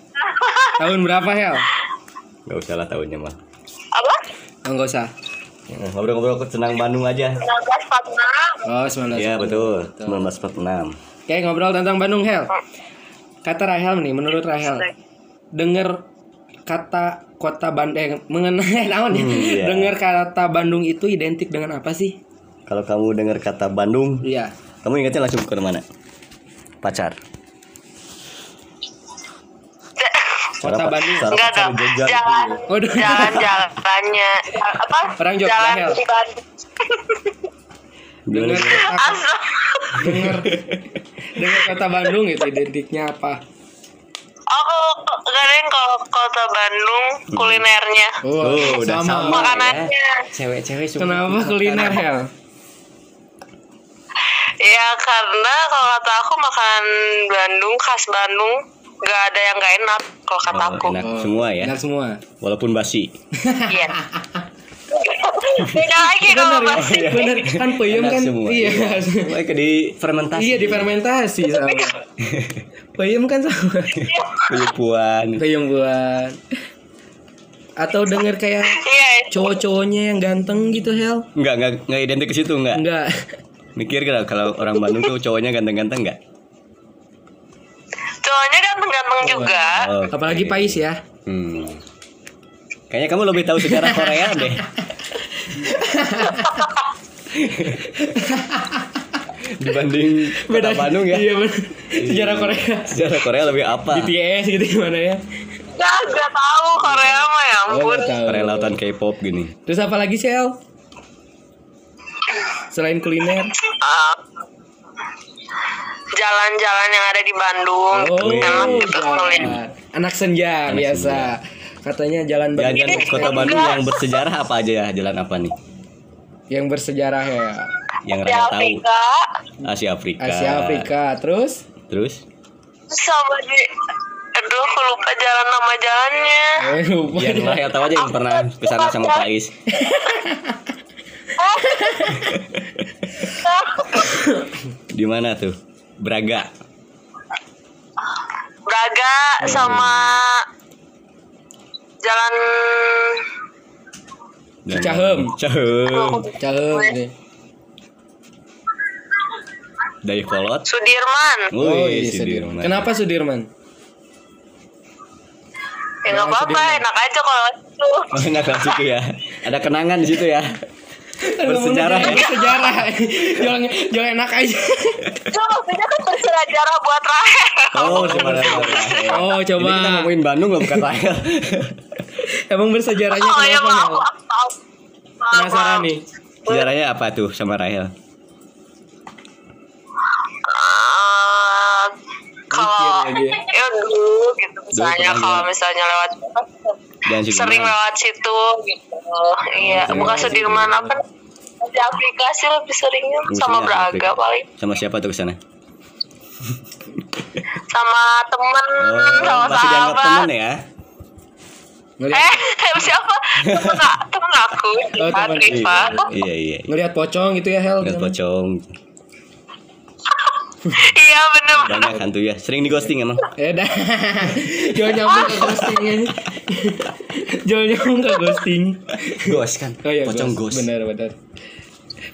Tahun berapa, Hel? Gak usah lah tahunnya mah. Apa? Oh, enggak usah. Ngobrol-ngobrol ke senang Bandung aja. 1946. Oh, 19. Iya betul, 1946. Oke, ngobrol tentang Bandung, Hel. Kata Rahel nih, menurut Rahel, denger kata kota Bandung mengenai naon ya? Hmm, iya. Dengar kata Bandung itu identik dengan apa sih? Kalau kamu dengar kata Bandung, Iya. kamu ingatnya langsung ke mana? Pacar. Kota Bandung. sarap Enggak pacar dong. di Jogja. Jalan Waduh. jalan jalannya apa? Orang Jogja, Jalan di Bandung. Dengar dengar dengar kota Bandung itu identiknya apa? Oh, kalau kalian kalau kota Bandung kulinernya, Oh, udah sama. makanannya. ya. Cewek-cewek suka Kenapa kuliner, Hel? Ya karena kalau kata aku makan Bandung khas Bandung nggak ada yang nggak enak kalau kata Oh, aku. enak semua ya. Enak semua. Walaupun basi. Iya. Beda lagi kalau Bener ya? masih. Bener kan peyem kan? semua. Iya. Semua ke di fermentasi. Iya difermentasi sama. Peyem kan sama. Penipuan. Peyem buat. Atau denger kayak Iya. cowok-cowoknya yang ganteng gitu Hel? Enggak, enggak, enggak identik ke situ enggak. Enggak. Mikir kalau kalau orang Bandung tuh cowoknya ganteng-ganteng enggak? Cowoknya ganteng-ganteng juga. Oke. Apalagi Pais ya. Hmm. Kayaknya kamu lebih tahu sejarah Korea deh. Dibanding kota Bandung ya. Iya bener. Sejarah Korea. Sejarah Korea lebih apa? BTS gitu gimana ya? Nggak, nggak tahu Korea mah ya Oh, ampun. nggak tahu. Korea lautan K-pop gini. Terus apa lagi sih El? Selain kuliner. Ah. Jalan-jalan yang ada di Bandung Oh, enak gitu jalan. kulihat. anak senja Anak biasa. Katanya jalan Bandung Jalan kota Bandung yang bersejarah apa aja ya? Jalan apa nih? yang bersejarah ya. Yang Di Raya tahu. Afrika Asia Afrika. Asia Afrika. Terus? Terus? sama di aduh aku lupa jalan nama jalannya Eh, lupa. Yang Raya tahu aja yang pernah ke sana sama Pais. Di mana tuh? Braga. Braga sama jalan Cicahem. Cicahem. Calem nih. Dayakolot. Sudirman Oh, iya, Sudirman. Sudirman. Kenapa Sudirman? ya nggak apa-apa enak aja kalau itu Oh, enak lah situ ya. Ada kenangan di situ ya. Bersejarah ya. Bersejarah. Jual jual enak aja. itu maksudnya kan bersejarah buat Rahel Oh, sebenarnya. Oh, Ini kita coba. ngomongin Bandung loh bukan Raya. Emang bersejarahnya oh ya kenapa? maaf. Maaf, Penasaran nih. Sejarahnya apa tuh sama Rahel? Ah, kalau ya. ya dulu gitu misalnya kalau misalnya lewat Jangan sering lewat situ gitu iya bukan Sudirman apa di aplikasi lebih seringnya sama Braga paling Sama siapa tuh ke sana? sama temen sama Oh, masih dianggap sahabat teman ya? Ngeliat, eh siapa temen, temen aku Oh, temen. Rifa Iya, iya. ngeliat pocong gitu ya Hel. Lihat pocong. iya bener Banyak hantu ya. Sering di ghosting emang. Ya dah. Jual nyambung ke ghosting ini. Jual nyambung ke ghosting. Ghost kan. Oh iya, pocong ghost. Benar, benar.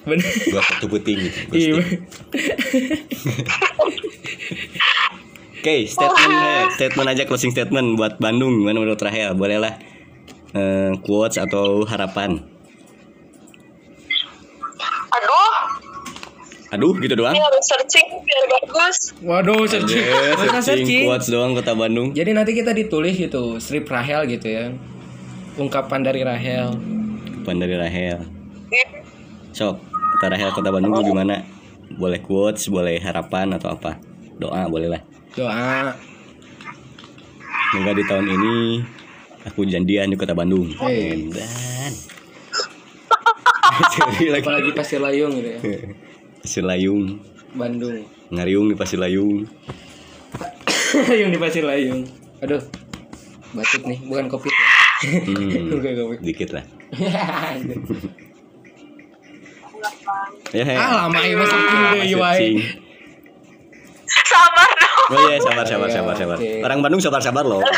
Benar. Ghost satu puting. Iya. Oke, statement eh, statement aja closing statement buat Bandung gimana menurut Rahel? Bolehlah eh, quotes atau harapan. aduh Aduh, gitu doang. ini harus searching biar bagus Waduh, searching. Masa searching searching. quotes doang kota Bandung. Jadi nanti kita ditulis gitu, strip Rahel gitu ya. Ungkapan dari Rahel. Depan dari Rahel. Iya. Sok, Rahel kota Bandung tuh gimana? Boleh quotes, boleh harapan atau apa? Doa boleh lah. Doa. Semoga di tahun ini aku janjian di kota Bandung. Hey. Dan lagi Apalagi Pasir Layung gitu ya. Pasir Layung, Bandung. ngariung di Pasir Layung. yang di Pasir Layung. Aduh. Batuk nih, bukan Covid ya. Hmm, dikit lah. Ya, ya. ah, lama ya masukin deh, Masih wae. cing. Sabar dong. Oh iya, sabar, sabar, Iya, sabar, sabar. oke. Orang Bandung sabar-sabar loh.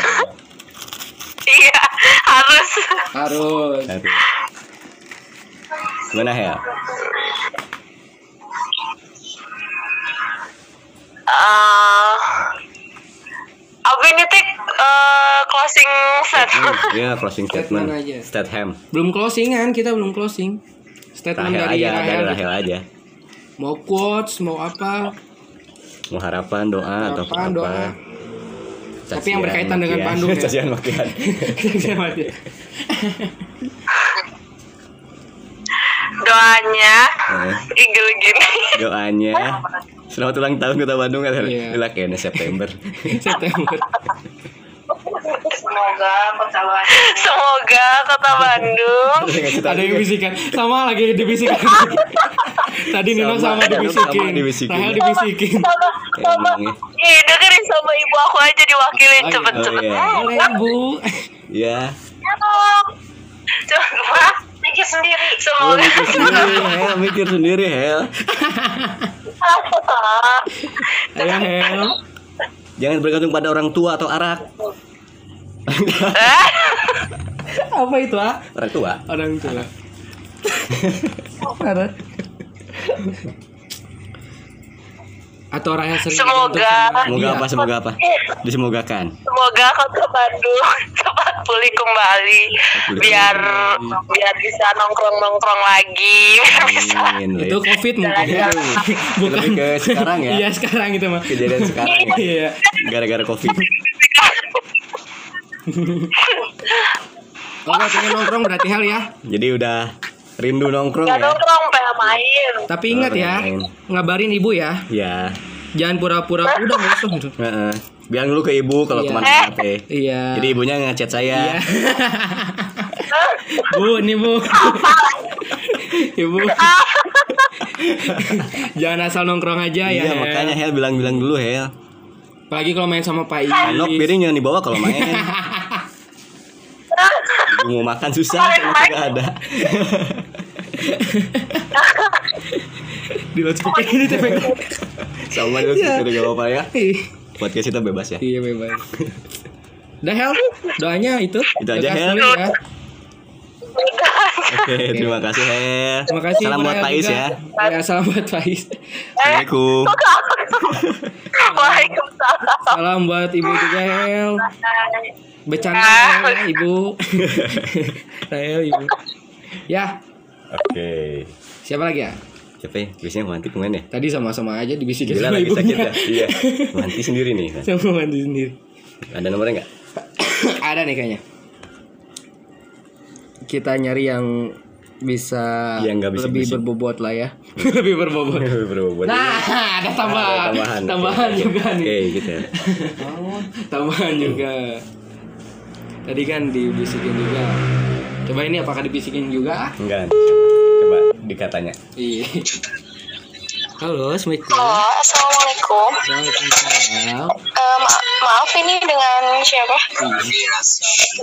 Iya, harus. Harus. Aduh. Gimana ya? Eh, apa ini tik eh, closing set? Iya, closing Statement statement. aja. Statham. Belum closingan, kita belum closing. Statement Rahel dari aja, dari Rahel. Rahel aja. Mau quotes, mau apa? Mau harapan, doa atau Harapan, apa? doa. Tapi yang Cacian, berkaitan dengan. Bandung ya. Cacian makian. Dia. Doanya Eh, igel gini. Doanya Selamat ulang tahun Kota Bandung kan? Iya. kayaknya September. September. Semoga kota Bandung. Semoga kota Bandung. Ada yang bisikan. Sama lagi dibisikan. Tadi Nino Sama, sama, dibisikin. sama dibisikin. Rahel dibisikin. Sama, sama. Ya. Ih, dengerin sama ibu aku aja diwakilin Oh, iya. cepet-cepet. Oh, iya. Boleh Bu. Iya. Ya. Coba mikir sendiri. Oh, Semoga. mikir sendiri, Hel. Mikir sendiri, Hel. Ayo Hel. Jangan bergantung pada orang tua atau arak. Apa itu ah? Orang tua. Orang tua. Atau Rahel sering Semoga. Semoga apa? Semoga apa? Disemogakan. Semoga kota Bandung cepat pulih kembali pulih biar biar bisa nongkrong nongkrong lagi biar bisa Amin. Itu covid mungkin ya. Bukan. Lebih ke sekarang ya. Iya sekarang itu mah. Kejadian sekarang ya. Iya. Gara-gara Covid. Oke, pengen nongkrong berarti hal ya. Jadi udah rindu nongkrong nggak ya. nongkrong pengen main Tapi ingat Oh, ya, pengen. ngabarin ibu ya. Ya. Jangan pura-pura udah usah gitu. Heeh. Bilang dulu ke ibu kalau Iya. ke mana-mana teh. Iya. Jadi ibunya ngechat saya. Iya. bu, nih bu. Ibu. Jangan asal nongkrong aja ya. Iya, makanya Hel bilang-bilang dulu Hel. Apalagi kalau main sama Pak Iis. Sendok piring jangan dibawa kalau main. Ibu mau makan susah kalau tidak ada. Di loudspeaker ini tuh. Sama dulu Iya. tidak apa-apa ya. Ih, Podcast kita bebas ya. Iya bebas. Udah Hel, doanya itu. Itu aja, Lekas Hel. tulis ya. Oke, terima kasih Hel. Terima kasih Salam buat Pais ya. Ya, salam buat Pais. Assalamualaikum. Waalaikumsalam Salam buat Ibu juga Hel. Bercanda ya, Ibu. Rahel Ibu. Ya, Oke. siapa lagi ya? Siapa ya? Biasanya Wanti ke mana ya? Tadi sama-sama aja dibisikin Gila lagi sakit ya? Iya. Wanti sendiri nih. Sama mandi sendiri. Ada nomornya nggak? Ada nih kayaknya. Kita nyari yang bisa Yang nggak lebih bisik-bisik. berbobot lah ya. lebih berbobot. Berbobot. Nah, ada tambahan. Ada tambahan. Tambahan Oke. juga nih. Oke, gitu ya. Oh, tambahan juga. Tadi kan dibisikin juga. Coba ini apakah dibisikin juga? Enggak. Coba dikatanya. Iya. Halo, assalamualaikum. Halo, assalamualaikum Waalaikumsalam. Ma- maaf ini dengan siapa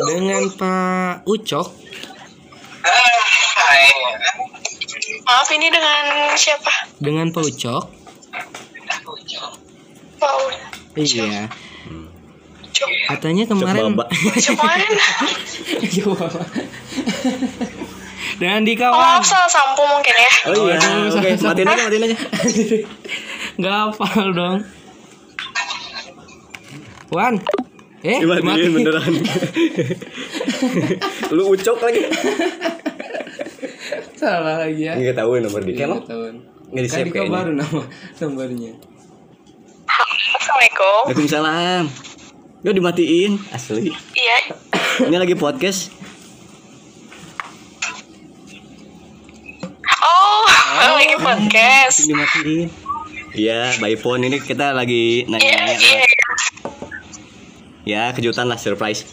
Dengan Pak Ucok. Maaf ini dengan siapa Dengan Pak Ucok. Wow. Iya. Katanya kemarin cuman Coba. Dengan oh, dikawan. maaf salah sampo mungkin ya Oh iya. Oke, sama-sama. matiin aja, matiin aja. Nggak hafal dong. Wan. Eh, Dimatiin beneran. Lu ucok lagi. Salah lagi ya. Enggak tahu nomor dia. Iya, Emang tahun. nggak di-save Kan kayaknya. baru nama nomornya. assalamualaikum Waalaikumsalam. Udah dimatiin asli. iya Ini lagi podcast. oh lagi podcast Dimatiin. Iya, by phone ini kita lagi nanya-nanya iya Ya kejutan lah surprise.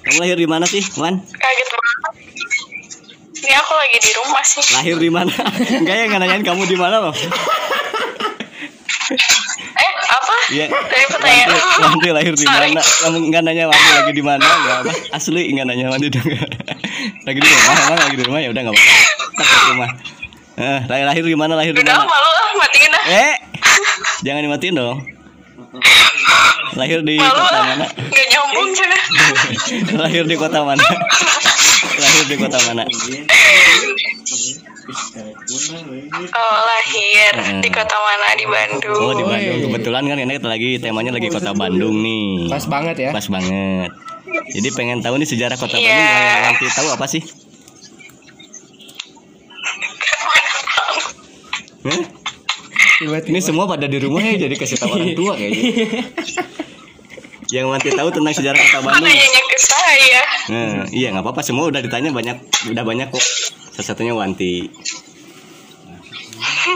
Kamu lahir di mana sih, Wan? Kaget banget. Ini aku lagi di rumah sih. Lahir di mana? Enggak ya nggak nanyain kamu di mana loh. Eh, apa? Iya. Dari pertanyaan. Wanti lahir di mana? Kamu nggak nanya Wanti lagi di mana? Nggak apa? Asli nggak nanya Wanti dong. lagi di rumah, emang lagi di rumah ya udah nggak apa-apa. Di rumah. Eh, lahir lahir di mana? Lahir di Udah mana? malu ah, matiin dah. Eh, jangan dimatiin dong. Lahir di Malu kota mana? Gak nyambung juga. lahir di kota mana? lahir di kota mana? Oh, lahir Hmm. di kota mana? Di Bandung. Oh di Bandung kebetulan kan ini kita lagi temanya lagi kota Bandung nih. Pas banget ya. Pas banget. Jadi pengen tahu nih sejarah kota Iya. Bandung. Kalau nanti tahu apa sih? Hah? Tiba-tiba. Ini semua pada di rumah ya jadi kasih tahu orang tua kayaknya. Yang nanti tahu tentang sejarah kota Bandung. Nanyanya ke saya. Nah, iya nggak apa-apa semua udah ditanya banyak udah banyak kok. Salah satunya Wanti.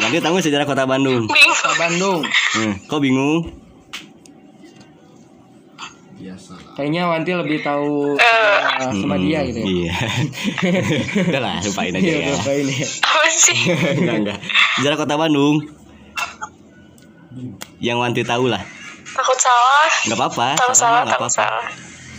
Wanti tahu sejarah kota Bandung? Bingung. Kota Bandung. Hmm, kok bingung? Kayaknya Wanti lebih tahu uh, sama dia gitu ya. Iya. Udah lah, lupain aja Iya, ya. ini ya. Apa sih? enggak, enggak. Sejarah kota Bandung. Yang Wanti tahu lah. Takut salah. Enggak apa-apa. Salahnya salah, nggak takut apa-apa. salah.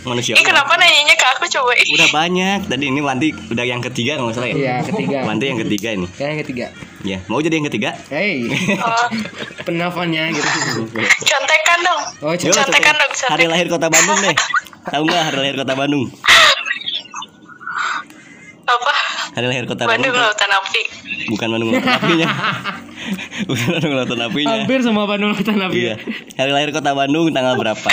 Manusia. Ih, kenapa nanyanya ke aku coba? Ih. Udah banyak. Tadi ini Wanti udah yang ketiga kalau nggak salah ya. Iya, ketiga. Wanti yang ketiga ini. Kayak yang ketiga. Ya, mau jadi yang ketiga? Hey, Oh, penafannya gitu. contekan dong. Oh, coba. Contekan dong, Hari contekan. lahir kota Bandung deh. Tahu nggak hari lahir kota Bandung? Apa? Hari lahir kota Bandung Bandung. Lautan Api. Bukan Bandung Lautan Apinya. Bukan Bandung Lautan Apinya. Hampir semua Bandung Lautan Api. Iya. Hari lahir kota Bandung tanggal berapa?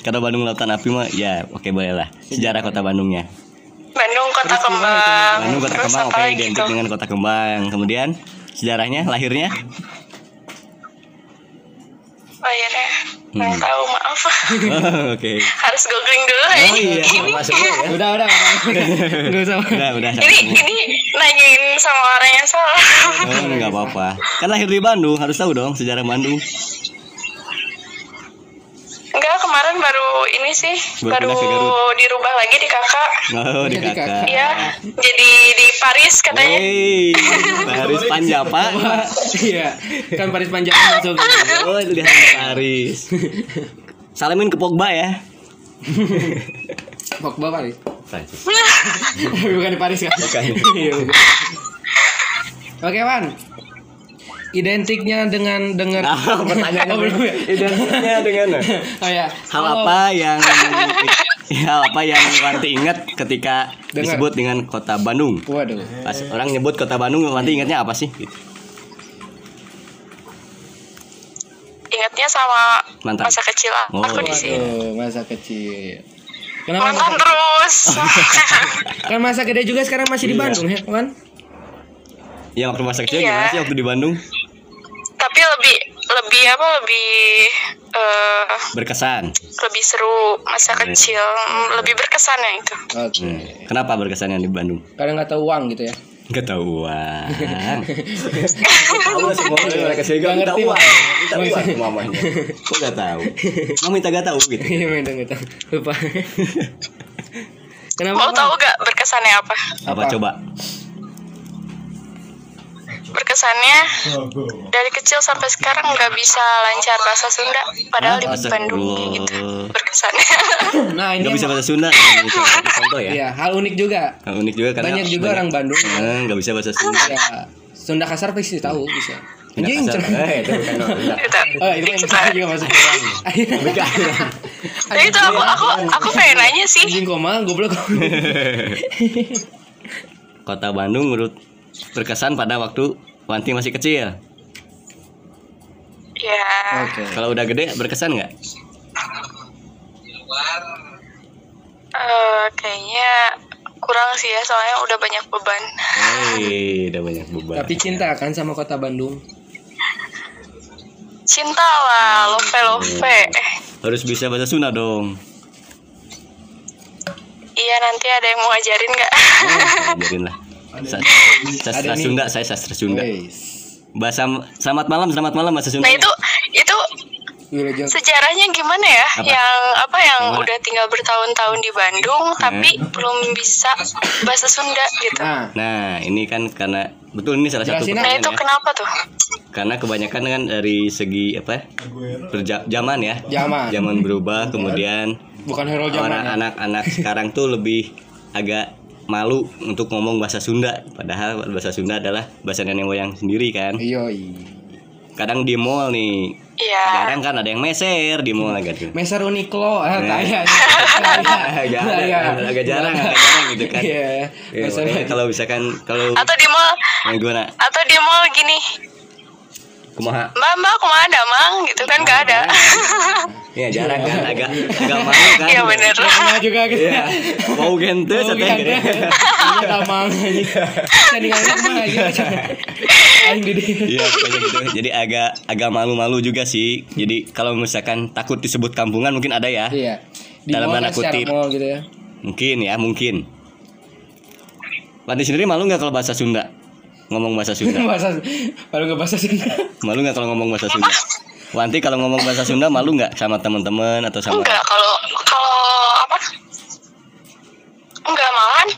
Kalau Bandung Lautan Api mah ya oke boleh lah. Sejarah kota Bandungnya. Bandung Kota Terus Kembang. Bandung kota Terus kembang oke lagi identik dengan kota kembang. Kemudian sejarahnya lahirnya Akhirnya nggak Hmm. tahu maaf. Oh, oke. Harus googling dulu ya. Oh iya, Ini, masuk dulu ya. Udah, udah, udah. Enggak usah. Udah, udah. ini ini nanyain sama orang yang salah. Oh, enggak apa-apa. Kan lahir di Bandung, harus tahu dong sejarah Bandung. Enggak, kemarin baru ini sih, Baru baru, dirubah lagi di kakak. Oh, di Jadi kakak. Iya, jadi di Paris katanya. Hey, Paris Panjapa. Iya, kan Paris Panjang masuk. Oh, lihat Paris. Salamin ke Pogba ya. Pogba Paris. Prancis. bukan di Paris kan? Bukan. Iya, bukan. Oke, Wan. Identiknya dengan dengan Nah, pertanyaannya Oh, ya? Identiknya dengan Oh ya. hal Kalau- apa yang hal apa yang Wanti ingat ketika Dengar. disebut dengan kota Bandung? Waduh. Pas orang nyebut kota Bandung, Wanti ingatnya apa sih? Gitu. Ingatnya sama Mantan. masa kecil Oh. aku di sini. Masa kecil. Kenapa Mantan masa, terus. kan masa gede juga sekarang masih di Iya. Bandung ya, Wan? Ya waktu masa kecil Iya. gimana sih waktu di Bandung? Tapi lebih lebih apa lebih eh Berkesan. lebih seru masa Iya. kecil Mm, lebih berkesan ya itu Oke. Hmm. Kenapa berkesannya di Bandung? Kadang nggak tahu uang gitu ya. Ketahuan. Tahu lah semua orang mereka sih Nggak ngerti, uang. Minta uang ke mamanya. Kok gak tahu? Mau minta gak tahu gitu. Iya, minta minta. Lupa. Kenapa? mau tahu gak berkesannya apa Apa Apa? coba? Berkesannya dari kecil sampai sekarang nggak bisa lancar bahasa Sunda padahal di Bahasa- Bandung Wow. gitu berkesannya Nah, ini Gak bisa bahasa Sunda. Contoh ya. Iya, hal unik juga. Nah, unik juga karena Banyak juga orang Bandung. Eh, nggak bisa bahasa Sunda. Ya, Sunda kasar pasti tahu bisa. Anjing, cerah. Eh, itu bukan gitu Oh, itu lah. juga masuk. Nah, itu aku aku aku pengen nanya sih Anjing koma, goblok. Kota Bandung menurut berkesan pada waktu Wanti masih kecil. ya Oke. Kalau udah gede berkesan nggak? eh, kayaknya kurang sih ya soalnya udah banyak beban Hei, udah banyak beban. Tapi cinta kan sama kota Bandung. cinta lah love love eh Harus bisa bahasa Sunda dong. iya nanti ada yang mau ngajarin nggak Oh, ajarin lah. Sa- Sastra. Sunda, saya sastra Sunda. Bahasa selamat malam, selamat malam bahasa Sunda. nah itu itu sejarahnya gimana ya Apa? yang apa yang Gimana? udah tinggal bertahun-tahun di Bandung tapi belum bisa bahasa Sunda gitu. Nah, Nah, ini kan karena betul ini salah satu Nah itu ya. kenapa tuh? Karena kebanyakan kan dari segi apa? Berja- zaman ya. Zaman. Zaman berubah kemudian bukan hero zaman. ya. anak-anak sekarang tuh lebih agak malu untuk ngomong bahasa Sunda. Padahal bahasa Sunda adalah bahasa nenek moyang sendiri kan. Iya, iya. kadang di mall nih. Iya. jarang kan ada yang meser di mall gitu. Meser Uniqlo, ah, Nah. tanya. agak, agak, agak jarang. agak jarang gitu kan. Iya, Ya, Meser kalau misalkan kalau Atau di mall. Gimana? Atau di mall gini, kumaha Mbak Mbak ke mana damang gitu kan gak ada. ya jarang kan agak agak malu kan Iya bener. Nah juga gitu. Iya. mau gente Oh, satenya iya. Iya, tamang gitu. Aing. Iya, gitu. Jadi agak agak malu-malu juga sih. Jadi kalau misalkan takut disebut kampungan mungkin ada ya. Iya. Di Dalam tanda kutip. gitu ya. Mungkin ya, mungkin. Wanti sendiri malu nggak kalau bahasa Sunda? Ngomong bahasa Sunda. bahasa baru nggak bahasa Sunda. Malu nggak kalau ngomong bahasa Sunda? Wanti kalau ngomong bahasa Sunda malu nggak sama teman-teman atau sama Enggak kalau kalau apa? Enggak malahan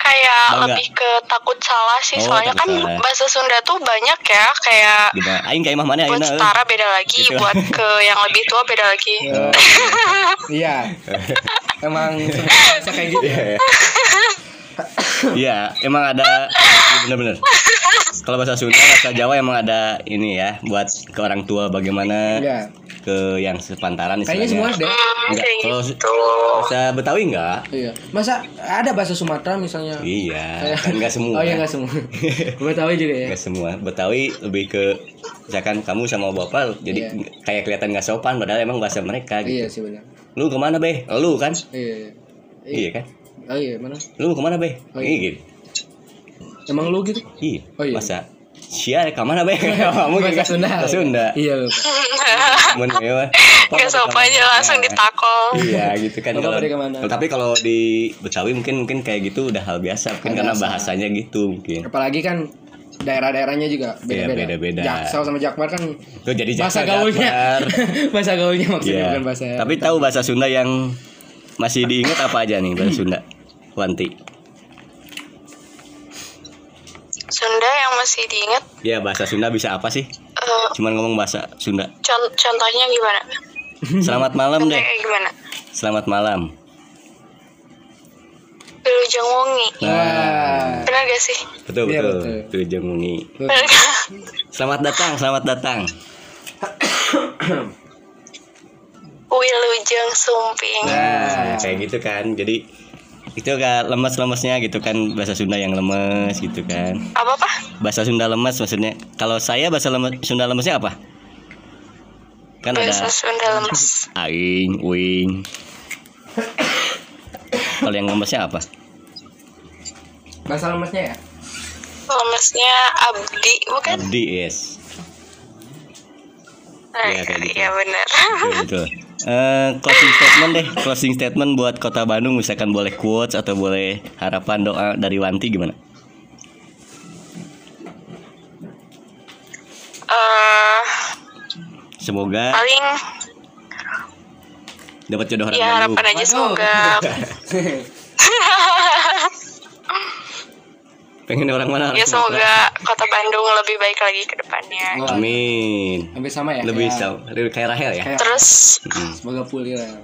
kayak Bangga. lebih ke takut salah sih Oh, soalnya kan salah. bahasa Sunda tuh banyak ya kayak Gimana? Aing kayak mah mana buat ayeuna, eh? setara beda lagi, Gitu. buat ke yang lebih tua beda lagi. Oh, Iya. Emang sebenarnya kayak gitu. Iya. Iya, emang ada iya, bener-bener. Kalau bahasa Sunda, bahasa Jawa emang ada ini ya buat ke orang tua bagaimana Iya. ke yang sepantaran Kayaknya semua ada. Hmm, Enggak, kalau gitu. bahasa Betawi enggak? Iya. Masa ada bahasa Sumatera misalnya? Iya, kan enggak semua. Oh iya nggak semua. Tahu juga ya. Enggak semua. Betawi lebih ke misalkan kamu sama bapak jadi Iya. kayak kelihatan nggak sopan padahal emang bahasa mereka gitu. Iya sih benar. Lu ke mana be? Lu kan? Iya. Iya kan? Oh iya mana? Lu ke mana be? Oh, Iya iya. gitu. Emang lu gitu? Iya. Oh, iya. Bahasa Sia ke mana be? Kamu Bahasa Sunda. Bahasa Sunda. Iya. Mun ya, mah. Gak sopan aja langsung ditakol. Iya gitu kan kalau tapi kalau di Betawi mungkin mungkin kayak gitu udah hal biasa mungkin karena bahasanya gitu mungkin Apalagi kan daerah-daerahnya juga beda-beda. Iya, beda-beda. Jaksel sama Jakbar kan Tuh jadi bahasa Jakbar, gaulnya. Bahasa gaulnya maksudnya Iya. bukan bahasa. tapi tahu bahasa Sunda yang masih diingat apa aja nih bahasa Sunda Wanti Sunda yang masih diingat ya bahasa Sunda bisa apa sih eh, cuman ngomong bahasa Sunda con- contohnya gimana? selamat malam deh gimana? selamat malam Dulu Jangwongi. nah Benar gak sih? betul Iya, betul betul. Jemungi. Benar gak? selamat datang selamat datang Wilujeng Sumping. Nah, kayak gitu kan. Jadi itu kan lemes-lemesnya gitu kan bahasa Sunda yang lemes gitu kan. Apa apa? Bahasa Sunda lemes maksudnya. Kalau saya bahasa lemes, Sunda lemesnya apa? Kan Bahasa ada Sunda lemes. aing, uing. Kalau yang lemesnya apa? bahasa lemesnya ya? Lemesnya Abdi bukan? Abdi, yes. Nah, Iya, kayak gitu. Iya benar. Iya, Eh, closing statement deh, closing statement buat Kota Bandung misalkan boleh quotes atau boleh harapan doa dari Wanti gimana? Eh, Semoga paling dapat jodoh orang ya Bandung. harapan aja semoga Pengen orang mana? ya semoga kota Bandung lebih baik lagi ke depannya. Sumatera. Amin. Hampir sama ya? Lebih kayak- sama, kayak Rahel ya. kayak- Terus Mm. Semoga pulih lah.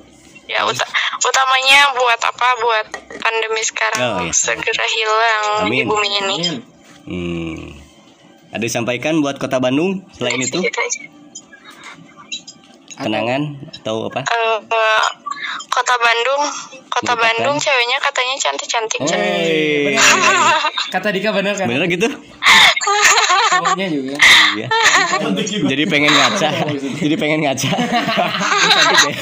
ya uta- utamanya buat apa? Buat pandemi sekarang Oh, iya. segera hilang Amin. di bumi ini. Amin. Hmm. Ada disampaikan buat Kota Bandung selain itu Gitu aja. Kenangan atau apa? Eh, kota Bandung, kota Dilupakan. Bandung ceweknya katanya cantik-cantik. Hey. Benar, benar. Kata Dika benar kan? Bener gitu? Cowoknya juga. Iya. Jadi pengen ngaca. Jadi pengen ngaca. Cantik deh.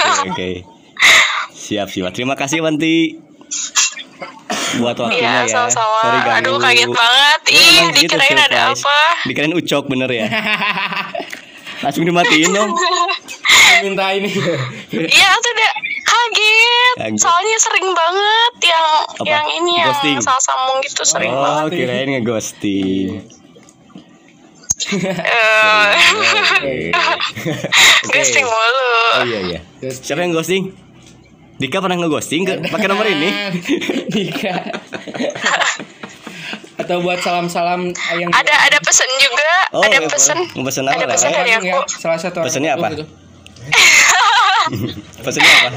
Oke, oke. Siap, siap. Terima kasih Wanti. Buat waktunya Iya, ya. sama-sama. Sorry ganggu. Aduh, kaget banget. Ya, Ih, gitu, dikirain ada apa. Dikirain ucok bener ya. Langsung dimatiin dong. Minta ini. Iya, tuh udah kaget. Kaget. Soalnya sering banget yang Apa? yang ini yang Ghosting? salah sambung gitu sering Oh, banget. kirain ngeghosting. Eh, ghosting mulu. Oh iya iya. Siapa yang ghosting? Dika pernah ngeghosting ke pakai nomor ini? Dika. Atau buat salam-salam yang Ada ada pesan juga, Oh, ada iya, pesan. Mau pesen apa? Ada pesan Rere? dari ya, aku. salah satu orang Pesannya apa? gitu. Pesennya apa?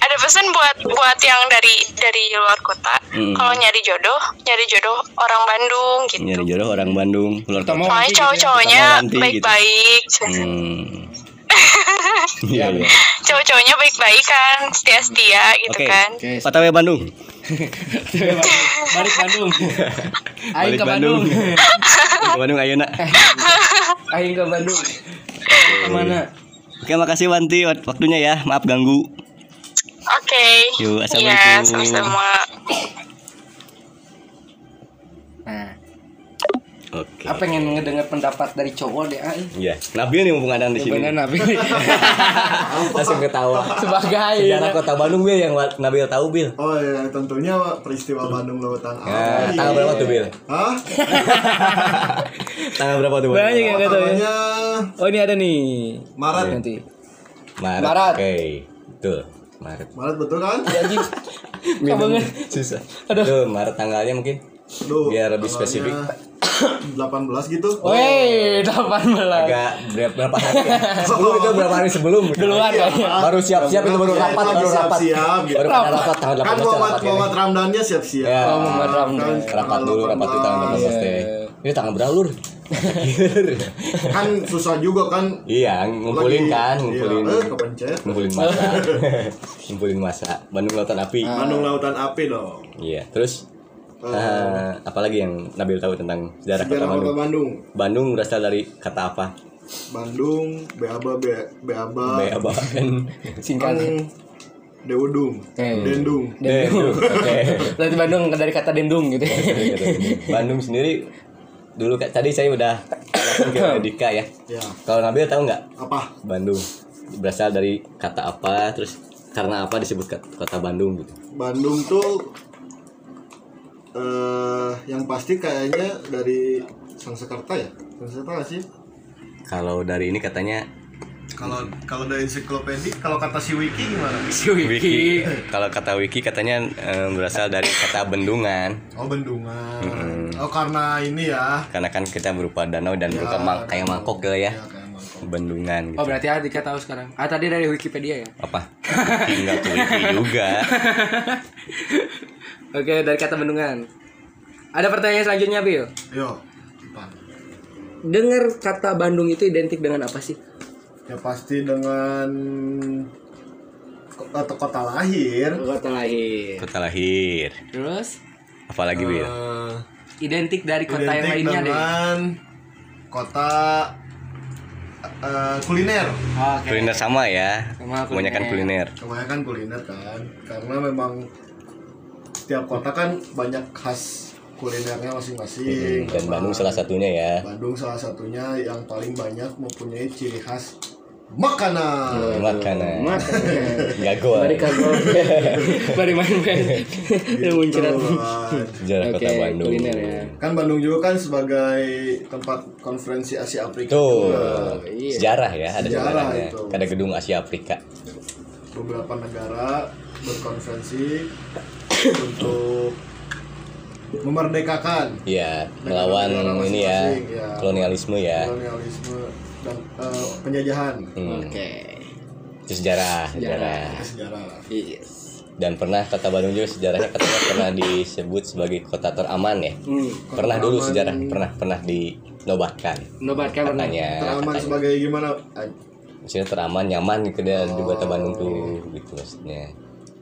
Ada pesan buat buat yang dari dari luar kota. Hmm. Kalau nyari jodoh, nyari jodoh orang Bandung gitu. Nyari jodoh orang Bandung, mau kota. Soalnya gitu ya. cowok-cowoknya gitu. baik-baik. Hmm. Iya iya. Cowok-cowoknya baik-baik kan, setia-setia gitu Oke. kan. Oke, OTW Bandung. balik Bandung. Aing Balik ke Bandung. Ke Bandung ayo nak. Aing ke Bandung. Ke mana? Oke makasih Wanti wak- waktunya ya. Maaf ganggu. Oke. Yuk, Iya, assalamualaikum. sama-sama. Nah, Oke. apa pengen ngedenger pendapat dari cowok deh Aing. Iya. Nabil nih mumpung ada di sini. Bener Nabi. Langsung ketawa. Sebagai Sejarah kota Bandung Bil yang Nabil tahu Bil. Oh ya, tentunya peristiwa Bandung Lautan Ya, Api. tanggal berapa tuh Bil? Hah? Tanggal berapa tuh? Bil? Banyak yang nggak tahu ya. Oh ini ada nih. Maret. Nanti. Maret. Maret. Oke. Betul. Maret. Maret betul kan? Anjing. Minum banget. susah. Aduh. Tuh, Maret tanggalnya mungkin. Aduh, Biar lebih tanggalnya spesifik. 18 gitu. Woi, 18. Agak berapa, berapa hari ya? Sebelum itu berapa hari sebelum? Duluan kayaknya. Baru siap-siap itu baru rapat, Lagi baru rapat. siap-siap gitu. Baru rapat tanggal 18 Kan ya Muhammad rapat ya. Muhammad Ramdannya siap-siap. Ya. Oh, Muhammad Ramdan. Kan Rapat dulu, rapat di tanggal 18 Iya. teh. Ini tanggal berapa lur? Kan susah juga kan. Iya, ngumpulin Lagi- kan, ngumpulin. Iya, eh, kepencet. Ngumpulin masa. ngumpulin masa. Bandung Lautan Api. Bandung Lautan Api dong. Iya, terus eh, apalagi yang Nabil tahu tentang sejarah kota Sejarah kota Bandung? Bandung. Bandung berasal dari kata apa? Bandung, Beaba, Be- Beaba, Beaba. kan Singkat. Deudung, Eh. Dendung. Dendung. Oke. Berarti Bandung dari kata dendung gitu. Bandung sendiri dulu tadi saya udah ke Dika ya. Ya, Kalau Nabil tahu nggak apa? Bandung berasal dari kata apa? Terus karena apa disebut kota Bandung gitu? Bandung tuh eh yang pasti kayaknya dari Sangsekerta ya? Sangsekerta nggak sih? Kalau dari ini katanya Kalau kalau dari ensiklopedia, kalau kata si Wiki gimana? Wiki. Kalau kata Wiki katanya eh, berasal dari kata bendungan. Oh Bendungan. Oh karena ini ya. Karena kan kita berupa danau dan Ya, berupa kayak mangkok gitu ya. Ya kayak mangkok. Bendungan gitu. Oh berarti Adika tahu sekarang. Ah tadi dari Wikipedia ya. Apa? Enggak tuh Wiki juga. Oke dari kata bendungan. Ada pertanyaan selanjutnya Bil. Yo. Dengar kata Bandung itu identik dengan apa sih? Ya pasti dengan kota, kota lahir. Kota lahir. Kota lahir. Terus Apalagi Bil? Eh, identik dari kota yang identik lainnya deh. dengan kota eh, kuliner. Oke. Kuliner sama ya. Sama Kebanyakan kuliner. Kebanyakan kuliner kan, karena memang setiap kota kan banyak khas kulinernya masing-masing. Dan Sama Bandung salah satunya ya. Bandung salah satunya yang paling banyak mempunyai ciri khas makanan. Makanan. Makanan. Gagal. Mari kagok. Mari main-main. Yang muncrat. Tuh, kan. Sejarah Oke, kota Bandung. kuliner ya. Kan Bandung juga kan sebagai tempat konferensi Asia Afrika. Tuh, juga. Iya. sejarah ya, ada Sejarah sejarahnya. itu. Ada gedung Asia Afrika. Beberapa negara berkonferensi untuk memerdekakan Iya, melawan ini ya, ya. kolonialisme ya. kolonialisme dan eh, penjajahan. Hmm. Oke. Itu sejarah, sejarah. Sejarah. Yes. Dan pernah kota Bandung juga sejarahnya katanya pernah disebut sebagai kota teraman ya. Hmm. Pernah dulu teraman. sejarah, pernah pernah dinobatkan. Nobatkan pernah. Katanya, Teraman katanya. sebagai gimana? Maksudnya teraman, nyaman gitu deh di kota Bandung tuh gitu maksudnya.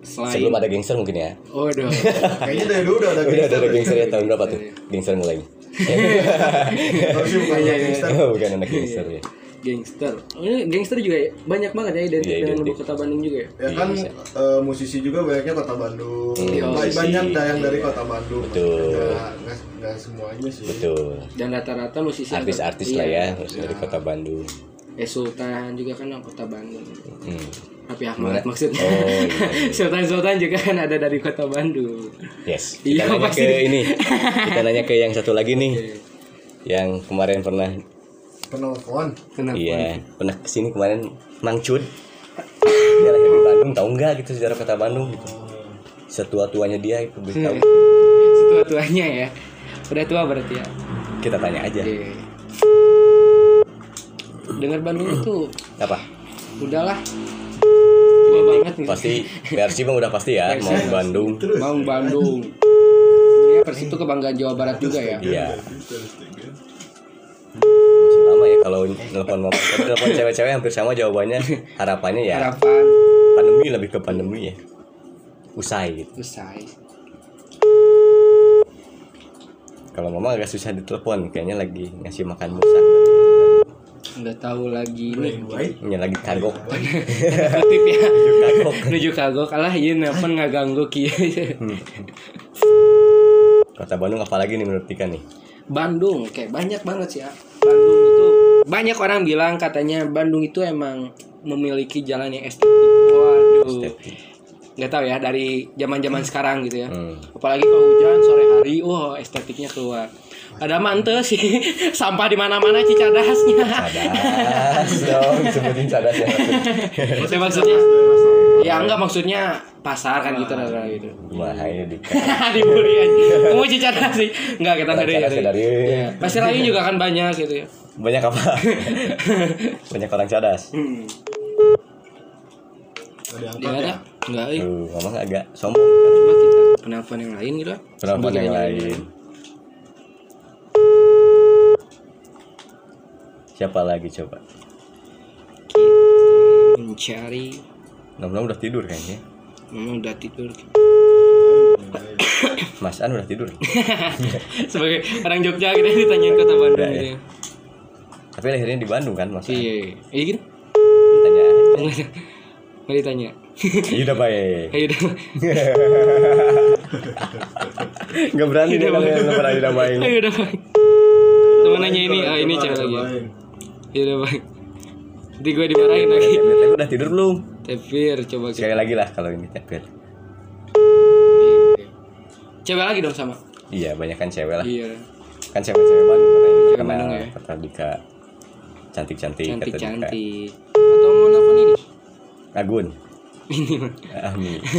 Selain Sebelum ada gangster mungkin ya. Oh, udah. Kayaknya dari dulu udah ada Udah ada, ada gangster. ya tahun berapa tuh? Gangster mulai. Harusnya bukan Iya, iya. gangster. Bukan anak gangster ya. gangster. Oh, ini gangster juga ya? banyak banget ya identik Iya, dengan identik. kota Bandung juga ya. Ya kan eh, musisi juga banyaknya kota Bandung. Hmm, Ba- musisi. banyak dah yang dari kota Bandung. Betul. Nggak, nggak, nggak semuanya sih. Betul. Dan rata-rata musisi Artis-artis Iya. lah ya, maksudnya dari kota Bandung. Eh Sultan juga kan kota Bandung. Hmm. Tapi Ahmad maksudnya. Oh, iya. Sultan-sultan juga kan ada dari kota Bandung. Yes. Iya, Kita nanya pasti. ke ini. Kita nanya ke yang satu lagi nih. Yang kemarin pernah pernah kawan Kenapa? Iya, pernah ke sini kemarin Mang Cud. Dia lahir di Bandung, tahu nggak gitu sejarah kota Bandung gitu. Setua-tuanya dia itu beritahu. Setua tuanya ya. Udah tua berarti ya. Kita tanya aja. Iya. Dengar Bandung itu Apa? udahlah. Tua banget nih. Pasti Persi mah udah pasti ya mau Bandung. Mau Bandung. Sebenarnya Persib itu kebanggaan Jawa Barat juga ya. Iya. Masih lama ya kalau telepon mama. Tapi telepon cewek-cewek hampir sama jawabannya. Harapannya ya Harapan pandemi lebih ke pandemi ya. Usai gitu. usai. Kalau mama agak susah ditelepon, kayaknya lagi ngasih makan musang Udah tahu lagi nih. Ini lagi kagok. Kutip ya. kagok. Menuju kagok kalah ieu nelpon ngaganggu kieu. Kota Bandung apalagi nih menurut Tika nih? Bandung kayak banyak banget sih ya. Bandung itu banyak orang bilang katanya Bandung itu emang memiliki jalan yang estetik. Waduh. Estetik. nggak tahu ya dari zaman-zaman sekarang gitu ya. Hmm. Apalagi kalau hujan sore hari, wah estetiknya keluar. Ada mante sih sampah di mana-mana cicadasnya. Cadas dong, sebutin cadas ya. Itu maksudnya. Ya enggak maksudnya pasar kan gitu nah, gitu. Bahaya Dika. Dibully aja. Kamu cicadas sih. Enggak kita ngeri. dari Iya. Pasir lain juga kan banyak gitu ya. banyak apa? banyak orang cadas. Hmm. ada Dia ada? Enggak. Tuh, ngomong agak sombong. Kita penelpon yang lain gitu. Penelpon yang lain. Siapa lagi coba? Kita mencari Nom-nom udah tidur kayaknya. Mama udah tidur Mas An udah tidur. Sebagai orang Jogja kita ditanyain kota Bandung ya. Tapi lahirnya di Bandung kan, Mas? An? Iya Iya gitu Tanya aja. Nggak ditanya Iya udah baik. Ayo udah Gak berani dia yang nomor. Ayo udah baik Temen nanya ini Ah ini cewek lagi Ayo udah baik Nanti gue dimarahin lagi Tapi udah tidur belum? Tepir coba kita Sekali lagi lah kalau ini tepir. Cewek lagi dong sama Iya, banyak kan cewek lah. Iya Kan cewek-cewek Bandung katanya Cewek terkenal Bandung ya. kata Dika. Cantik-cantik kata Dika. Cantik-cantik Atau mau nelfon ini Agun. Ini mah Amin.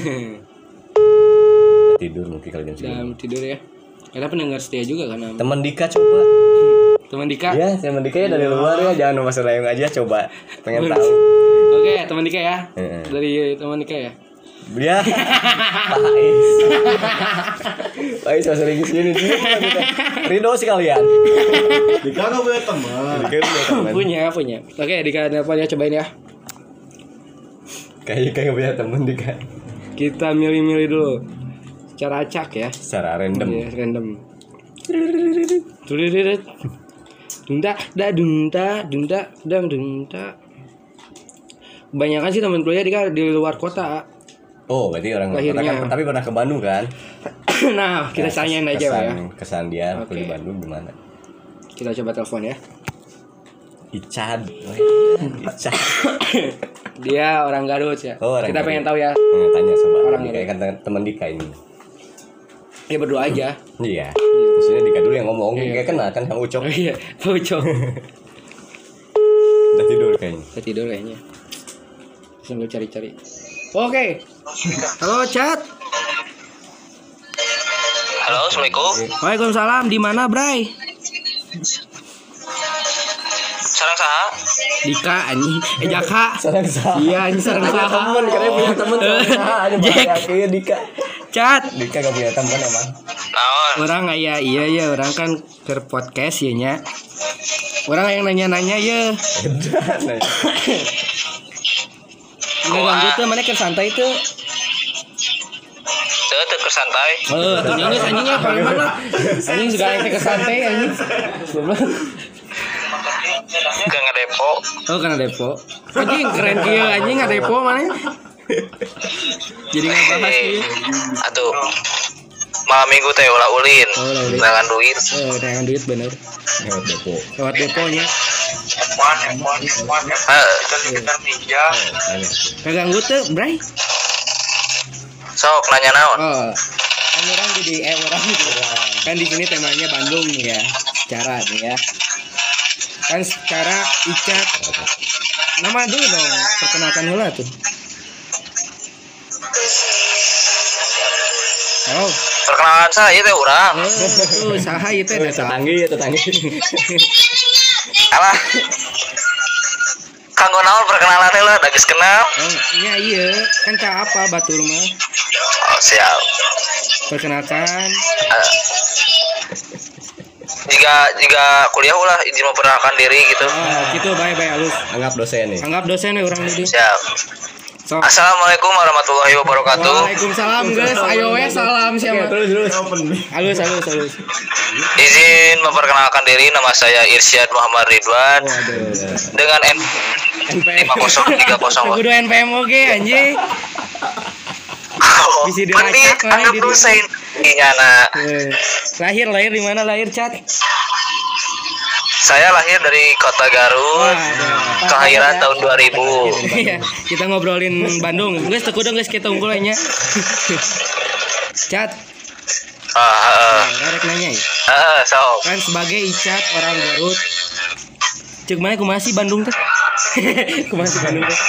Tidur mungkin kalau jam segini. Dalam tidur ya Karena pendengar setia juga kan. Teman Dika coba. Teman Dika Ya, teman Dika ya dari luar ya, jangan Mas Layung aja coba. Pengen tahu. Oke teman Dika ya Heeh. Dari teman Dika ya Ya. Pais. Pais masih lagi sini sih. Ridho sih kalian. Dika nggak punya teman Dika udah teman. Punya punya Oke Dika nelfon ya cobain ya Kayaknya kayak punya teman Dika. Kita milih-milih dulu Cara acak ya Secara random. Iya, random. Dunda, da dunda, dunda, dang dunda. Kebanyakan sih teman kuliah di, di luar kota. Oh, berarti orang kota Lahirnya. kan, tapi pernah ke Bandung kan? nah, kita Nah, tanyain aja kesan, ya. Kesan dia Oke. di Bandung gimana? Kita coba telepon ya. Icad. Icad. Dia orang Garut ya. Oh, orang kita Garut. pengen tahu ya. Tanya coba. Orang Dika kan teman Dika ini. Ya berdua aja. Iya. Maksudnya Dika dulu yang ngomong, Iya. Dika kenal kan Kang Ucok. Oh iya, Pucok. Udah tidur kayaknya. Kita tidur kayaknya. Sambil cari-cari. Oke. Halo, Chat. Halo, Assalamualaikum. Waalaikumsalam. Di mana, Bray? Sarang saha? Dika anjing. Eh, Jaka. Sarang sah. Iya, ini sarang saha. Temen, karena punya temen sarang sah. Aja Jack. kayak Dika. Chat. Dika gak punya teman emang. Naon? Orang iya iya ya orang kan ke podcast ya nya. Orang yang nanya-nanya ya. Enggak ganggu tuh mana ke santai tuh. Teu teu keur santai. Oh, ternyata anjingnya paling mana? Anjing juga yang ke santai anjing. Ngadepo. Oh, karena depo. Anjing keren kieu anjing nggak depo mana? Jadi nggak bahas kieu. Atuh. Malam minggu teh ulah ulin. Oh. Dengan duit. Oh, dengan duit bener. lewat depo. Lewat deponya. Heeh. pinjam. Kagak ganggu tuh, Bray. Sok nanya naon? Oh. Kan orang di eh orang di kan di sini temanya Bandung ya. Cara nih ya. Kan secara Icat nama dulu dong perkenalkan heula tuh oh. Perkenalan saya teh urang. oh saha ieu teh eta tetanggi ya tetanggi. Alah. Kanggo naon perkenalan teh lah, dagis kenal. oh iya iya. Kan ka apa batur mah. Oh, siap. perkenalkan. Eh, jika jika kuliah ulah izin memperkenalkan diri gitu. oh gitu baik baik halus anggap dosen nih anggap dosen we orang ini Siap. so Assalamualaikum warahmatullahi wabarakatuh. Waalaikumsalam guys ayo we salam siapa terus terus halus halus halus Izin memperkenalkan diri nama saya Irsyad Muhammad Ridwan waduh dengan N NPM 50301. kudu NPM oke anjing Bisa dilacak anggap diri. dosen. Nah. Eh, lahir lahir di mana lahir cat Saya lahir dari Kota Garut. Waduh, Kelahiran apa- tahun 2000. Iya, kita ngobrolin Bandung. Guys, teku dong guys kita aja. Cat, Ah, ah, rarek nanya ya. ah, ah, so. Kan sebagai Icat orang Garut. Cek mana kumaha sih Bandung teh? kumaha sih Bandung teh?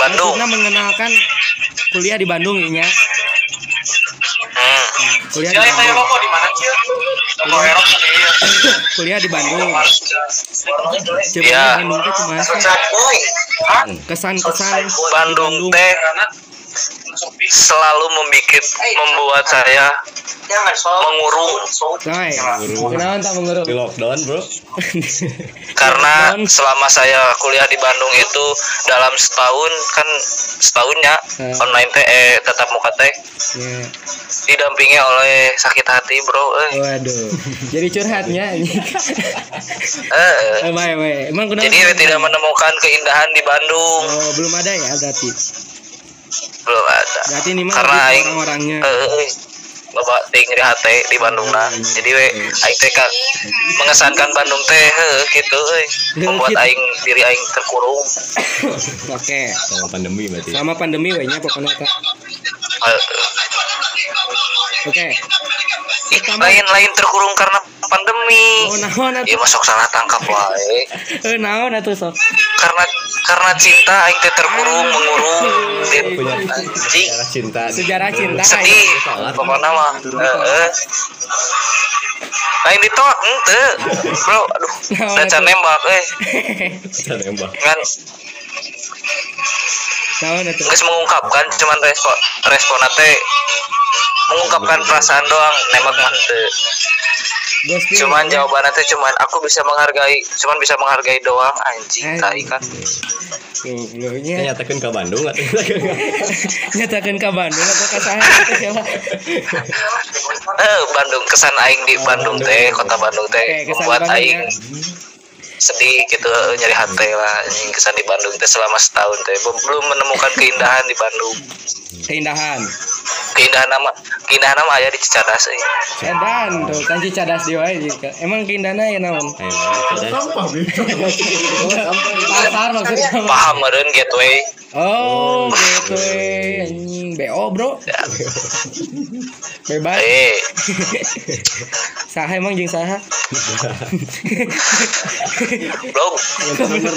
Bandung. Maksudnya mengenalkan kuliah di Bandung ya. nya. Hmm. Kuliah di Bandung. di mana? Mau erok Kuliah di Bandung. Iya. mana Bandung teh kumaha sih? Kesan-kesan Bandung teh selalu membuat membuat saya mengurung Coy, kenalan tak mengurung? di lockdown bro karena selama saya kuliah di Bandung itu dalam setahun kan setahunnya Hmm. online teh eh, tetap muka teh Ya. didampingi oleh sakit hati bro eh. Waduh, jadi curhatnya. Eh, Eh. Emang kenapa? jadi tidak menemukan keindahan di Bandung Oh, belum ada ya berarti. Belum ada Berarti ini mah karena lebih ke aing orang-orangnya. eh, eh, bapak ting di hati di Bandung nah jadi we aing teh ka- mengesankan Bandung teh gitu euy membuat aing diri aing terkurung Oke. sama pandemi berarti Selama pandemi we nya pokoknya Kak. Eh, Oke. ih, lain lain terkurung karena pandemi. Oh, naon ya atuh? masuk salah tangkap wae. Eh, naon atuh sok? karena karena cinta aing teh terkurung mengurung Di- punya sejarah cinta. Sejarah cinta. sedih pokoknya mah heeh lain ditolak ente bro aduh udah nembak eh. Nembak. Kan geus mengungkapkan cuman respon respon teh mengungkapkan perasaan doang nembak mah. Ghosting. cuman jawabannya teh cuman aku bisa menghargai cuman bisa menghargai doang anjing tai kan nyatakan ke Bandung atau nyatakan nyatakeun ka Bandung atau teh siapa? eh Bandung kesan aing di Bandung teh kota Bandung teh kesan membuat Bandung aing ya. Sedih gitu eh, nyari hati lah anjing kesan di Bandung teh selama setahun teh Belum- menemukan keindahan di Bandung Keindahan. keindahan nama keindahan nama aya di Cicadas eh. Edan tuh kan cicadas di wae jika. Emang keindahanna ya naon? Cerdas. sampah Pasar maksudnya. paham meureun gateway Oh, eh. anjing BO, Bro. Bebas. eh Saha emang jeung saha? blog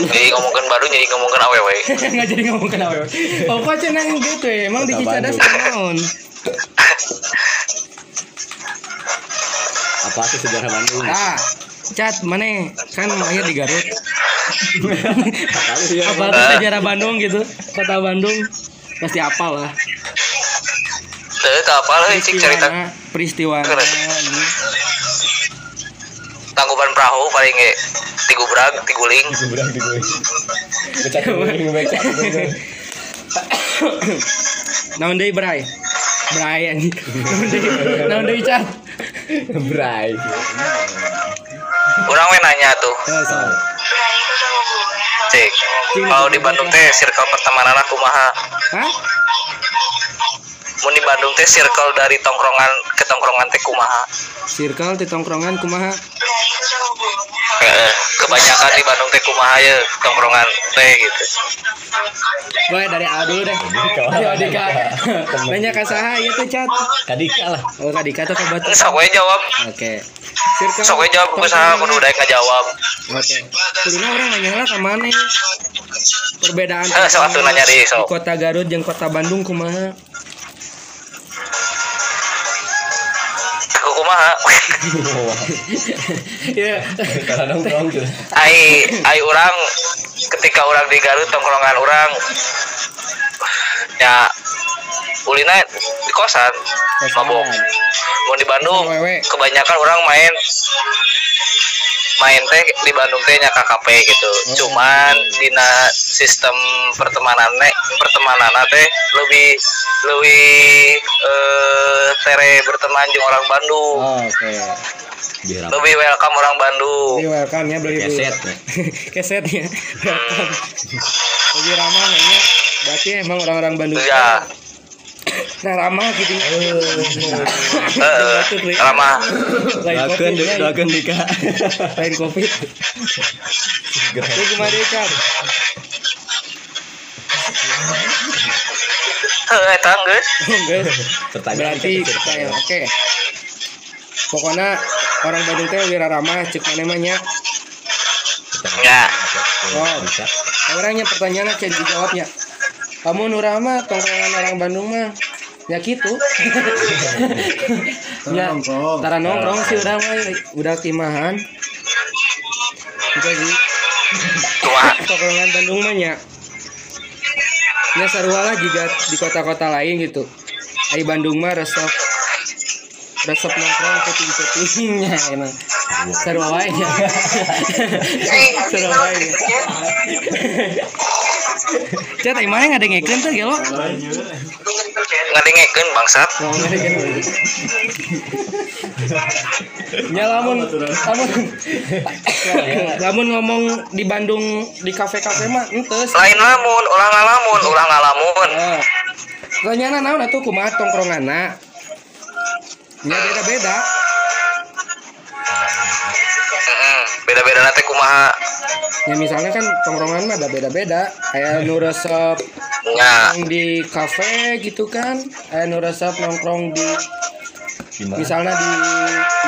jadi ngomongin baru jadi ngomongin awewe Enggak jadi ngomong kenapa. Oh, kok cenah gitu ya. Emang di Cicadas naon? apa sih sejarah Bandung Nah, Cat, mana kan lahir di Garut. apa sih Apa tuh sejarah Bandung gitu? Kota Bandung pasti apal lah. teu teu apa lah cik cerita peristiwa ini. tanggupan perahu paling ge tigubrag tiguling gue Becak gue becak Naon deui Bray? Bray anjing. Naon deui? Naun deui Cat? Bray orang we nanya tuh Eh, cik kalau di Bandung teh circle pertemanan aku maha Hah? Mun di Bandung teh circle dari tongkrongan ke tongkrongan teh kumaha circle di tongkrongan kumaha Heeh, kebanyakan di Bandung teh kumaha ya tongkrongan teh gitu Boleh dari A dulu deh. Ayo Dika. Nanya ke saha ieu teh cat. Kadika lah. Oh Kak Dika tuh kabar. sok we jawab Oke. Circle. sok we jawab ku saha kudu daek ngajawab Oke. Kuduna orang nanya lah ke mana? Perbedaan Eh, sok atuh nanya deui, sok. di kota Garut jeung kota Bandung kumaha? Aku kumaha Ya. Tuh. ai ai orang ketika orang di Garut tongkrongan orang ya ulina di kosan mabok mau di Bandung kebanyakan orang main main teh di Bandung teh nya KKP gitu cuman dina sistem pertemanan pertemanan teh lebih lebih eh tere berteman jeung orang Bandung Oh. Biar apa? lebih welcome orang Bandung Jadi welcome ya beli. Keset, ya. Kesetnya. Welcome. Lebih ramah ya. Berarti emang orang-orang Bandung. ya ramah gitu. eh Batuk, Ri. ramah Lain Doakeun covid ya. doakeun Dika. Lain covid. Itu gimana deh, Cat? eh eta geus Enggak. Pertanyaan Berarti kita ya, oke. Pokoknya orang Bandung teh wira ramah cek mana mah nya. ya Oh. Orangnya pertanyaannya cek dijawabnya. Kamu Nurama tongkrongan orang Bandung mah ya gitu. ya, nongkrong. tara nongkrong sih udah mah udah kimahan. Udah sih. Tongkrongan Bandung mah nya. Ya sarua lah juga di kota-kota lain gitu. Ai Bandung mah resep resep nongkrong puting-putingnya emang. Sarua wae nya. Sarua Cat, ai mana ngadengekeun teh gelo? ngadengekeun bangsat Oh, ngadengekeun. Ya lamun lamun lamun ngomong di Bandung di kafe-kafe mah entes. lain lamun ulang ngalamun ulang ngalamun Oh. Tanyana naon atuh kumaha tongkronganna? Ya beda-beda. Beda-beda nanti kumaha Ya misalnya kan tongkrongan mah ada beda-beda. Kayak nu resep nongkrong di kafe gitu kan. Kayak nu resep nongkrong di Gimana? misalnya di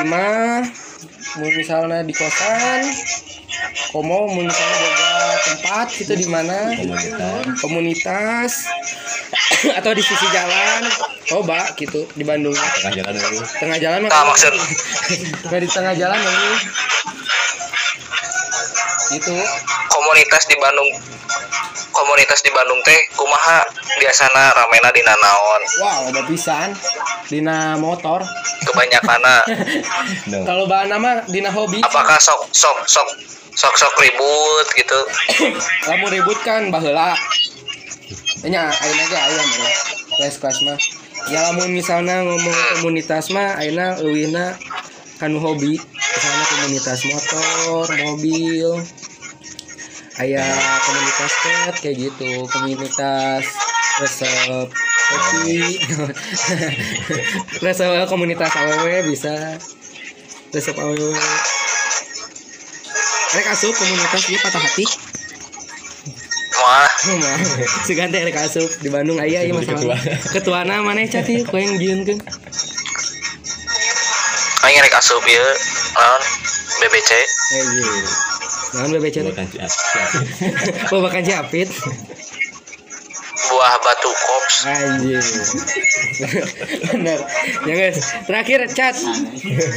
imah, misalnya di kosan, komo misalnya boga tempat gitu di mana? Komunitas. komunitas. Atau di sisi jalan coba gitu di Bandung. Tengah jalan dulu. tengah jalan Nah, maksud- di tengah jalan ini gitu. Komunitas di Bandung komunitas di Bandung teh kumaha? Biasana ramena di naon wow ada pisan. Dina motor. Kebanyakan No. kalau bahan nama dina hobi. Apakah sok sok sok sok sok ribut gitu? Kamu ribut kan baheula. Nya ayeuna ge aya mah kelas-kelas mah. Ya lamun misalnya ngomong komunitas mah ayeuna leuwihna kanu hobi. Misalnya komunitas motor mobil aya komunitas cat kayak gitu. Komunitas resep kopi. Resep komunitas aww bisa. Resep aww Rek asup komunitas dia patah hati. Mah si gante rek asup di Bandung. Aya ieu masalah ketuana mana cat ieu ku yang jieunkeun aing rek asup ieu naon BBC eh BBC teh Bukan si oh makan capit buah batu kops. Anjir. Bener. Ya guys. Terakhir cat.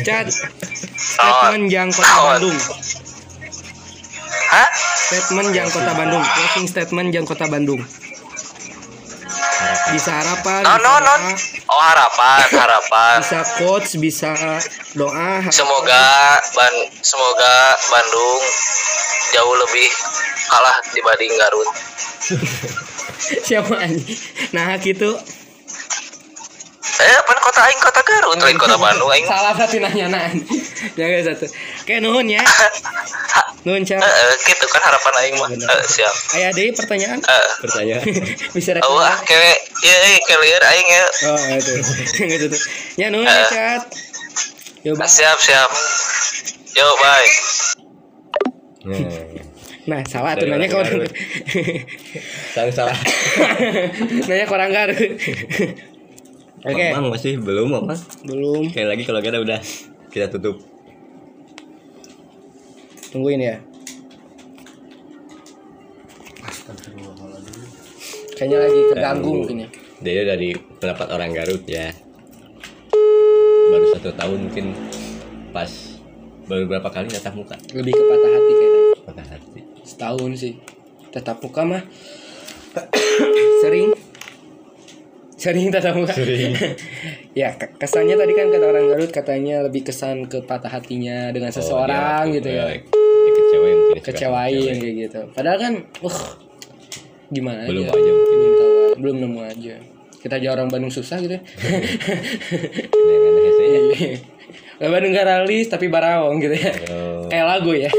Cat. Statement yang kota? Bandung. Hah? Statement yang kota Bandung. Closing statement yang kota Bandung bisa harapan non non doa, oh harapan harapan. Bisa quotes bisa doa. Semoga ban semoga Bandung jauh lebih kalah dibanding Garut. Siapa nah gitu. Eh pan kota aing kota Garut. Lain kota Bandung aing. Salah satu nanya nan ya guys satu. Kayak nuhun ya Ha- Nuhun Ca. Heeh, gitu kan harapan aing mah. Heeh, siap. Aya deui pertanyaan? Heeh. Pertanyaan. Bisa rek. Oh, ah, kewe, ya, ya, kalian aing ya. Oh, itu. gitu tuh. Ya nuhun ya, Cat. Yo, Bang. Siap, siap. Yo, bye. Hmm. Nah, salah tuh nanya ke orang orang. Garut. Sang salah. nanya ke orang Garut. Oke, Mamang masih belum, Mamang. belum. Kayak lagi kalau kita udah kita tutup. Tungguin ya. Kayaknya lagi keganggu mungkin ya. Dia dari pendapat orang Garut ya. Baru satu tahun mungkin pas baru berapa kali tatap muka Lebih ke patah hati kayaknya. patah hati. Setahun sih. Tetap muka mah. Sering. Sering tatap muka. Sering. ya, ke- kesannya tadi kan kata orang Garut katanya lebih kesan ke patah hatinya dengan Oh, seseorang dia- gitu ya. ya, suka Kecewain kecewain. kayak gitu. Padahal kan, uh, gimana Belum aja. aja mungkin. Aja. belum nemu aja. Kita aja orang Bandung susah gitu. ya. Hesenya. Lah Bandung garalis tapi barawong gitu ya. Oh. Kayak lagu ya.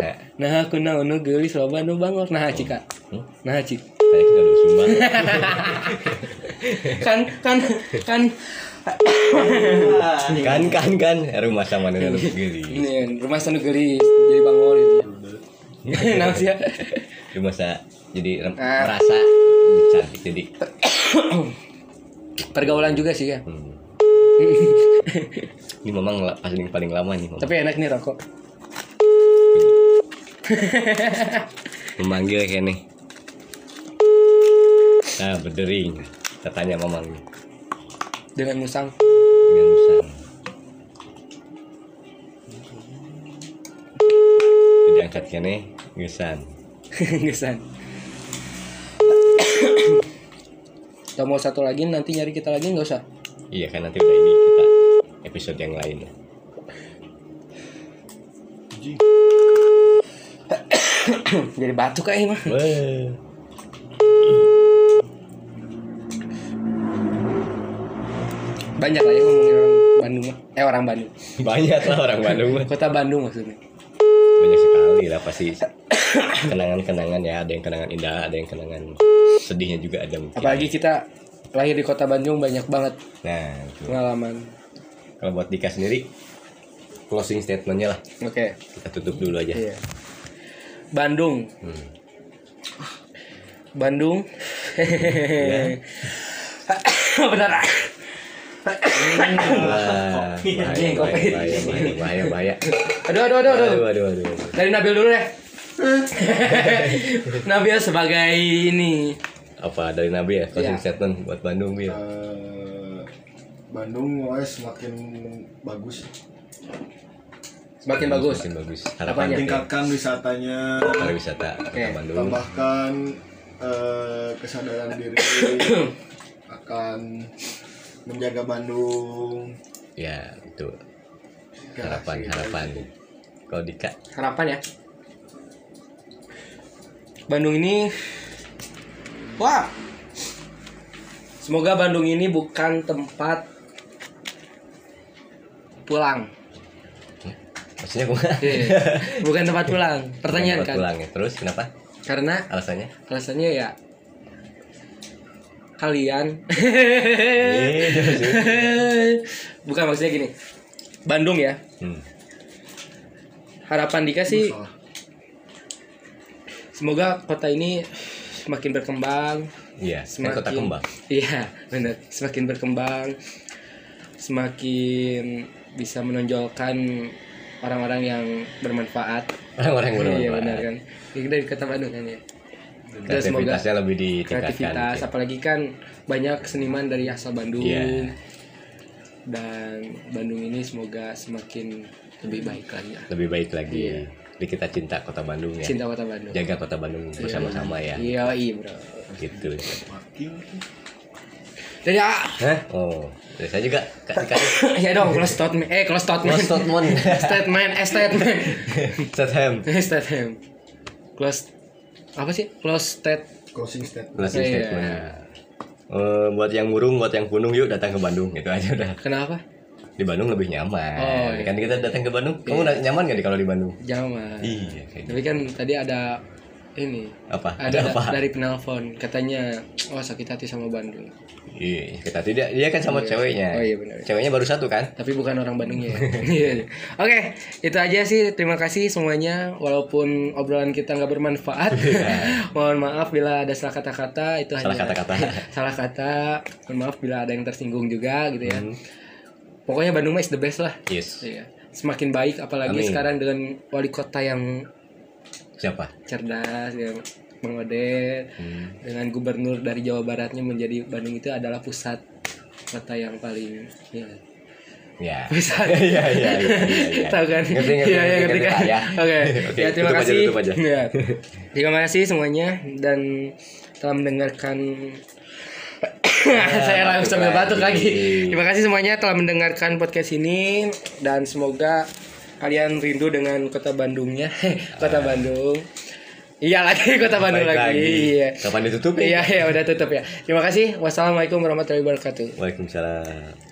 Nah, Nah aku naon nu geulis loba nu bangor nah cika. Hmm? Nah cik. Kayak nggak ada sumbang. Kan kan kan kan kan kan rumah sama dengan lu geli. ini rumah sana geulis jadi bangor gitu. ya. Nah sih. Rumah sa jadi Ah. merasa cantik jadi. Pergaulan juga sih ya. Hmm. Ini memang paling paling lama nih memang. Tapi enak nih rokok. memanggil kayak nih. Nah, berdering. Kita tanya mamang. Dengan musang. Dengan musang. Jadi angkat kene, gesan. Gesan. Atau mau satu lagi nanti nyari kita lagi nggak usah. Iya kan nanti udah ini kita episode yang lain. Jadi batuk kayak mah. Banyak lah ya ngomongin orang Bandung. Eh orang Bandung. Banyak lah orang Bandung. Kota Bandung maksudnya. Banyak sekali lah pasti kenangan-kenangan ya, ada yang kenangan indah, ada yang kenangan sedihnya juga ada mungkin. Apalagi kita lahir di kota Bandung banyak banget Nah, itu. pengalaman. kalau buat Dika sendiri closing statementnya lah Oke. kita tutup dulu aja. Iya. Bandung. Hmm. Bandung. Ya. Benar. Bahaya, bahaya, kopi. bahaya, bahaya, bahaya, bahaya. Aduh aduh aduh aduh. Aduh, aduh. Dari Nabil dulu deh. Nabil sebagai ini Apa dari Nabi ya closing Iya. statement buat Bandung Bil? Bandung mulai semakin bagus semakin bagus. Semakin bagus. Harapan tingkatkan wisatanya pariwisata. Kota Bandung. tambahkan eh, kesadaran diri akan menjaga Bandung Ya, itu harapan harapan. Kalau Dika Harapan ya. Bandung ini Wah. Semoga Bandung ini bukan tempat pulang. maksudnya gimana? Iya, bukan tempat pulang. Pertanyaan Buat kan. pulang ya. Terus kenapa? Karena Alasannya? alasannya ya kalian Iya, bukan maksudnya gini. Bandung ya. Hmm. Harapan Dika sih semoga kota ini semakin berkembang, Iya, kota Semakin- kembang. Iya, benar. Semakin berkembang, semakin bisa menonjolkan orang-orang yang bermanfaat. Orang-orang yang Iya bermanfaat. benar kan. Ini dari kota Bandung kan ya. Kreativitasnya lebih ditingkatkan. kreativitas, gitu. apalagi kan banyak seniman dari asal Bandung. Iya. Dan Bandung ini semoga semakin lebih baik lagi ya. Lebih baik lagi Iya. ya. Jadi kita cinta kota Bandung ya. Cinta kota Bandung. Jaga kota Bandung bersama-sama ya. Iya, iya, Bro. Gitu. Dan ya, Hah? Oh, dari saya juga Kak Dika. ya dong, close statement. Eh, close statement. Close statement. statement, eh, statement. Statham. Statham. Close apa sih? Close stat. closing statement Closing Iya. statement. Eh, buat yang murung, buat yang punung yuk datang ke Bandung gitu aja udah. Kenapa? di Bandung lebih nyaman. Oh, iya. Kan kita datang ke Bandung, kamu na- nyaman gak nih kalau di Bandung? Jangan. Iya, kayak gitu. Tapi kan tadi ada ini Apa? ada, Ada apa? dari penelpon katanya oh sakit hati sama Bandung. Iya, kita tidak dia kan sama ceweknya. Oh iya benar. Ceweknya baru satu kan? Tapi bukan orang Bandungnya. Iya. Oke, itu aja sih. Terima kasih semuanya. Walaupun obrolan kita nggak bermanfaat, mohon maaf bila ada salah kata-kata. Itu Salah hanya kata-kata. salah kata. Mohon maaf bila ada yang tersinggung juga gitu ya. Hmm. Pokoknya Bandung mah is the best lah. Yes. Iya. Semakin baik apalagi Amin. sekarang dengan wali kota yang Siapa? cerdas yang mengodet Hmm. dengan gubernur dari Jawa Baratnya menjadi Bandung itu adalah pusat kota yang paling ya, Ya. pusat Iya, iya, iya, iya, tahu kan Ngerti, ngerti, Iya, iya, ngerti, ngerti kan ya. oke Oke, ya terima kasih aja. Ya. terima kasih semuanya dan telah mendengarkan saya langsung sambil batuk lagi. Terima kasih semuanya telah mendengarkan podcast ini dan semoga kalian rindu dengan kota Bandungnya, kota Bandung. Iya lagi kota Bandung Baik lagi. Iya. Kapan ditutup Iya, ya udah tutup ya. Terima kasih. Wassalamualaikum warahmatullahi wabarakatuh. Waalaikumsalam.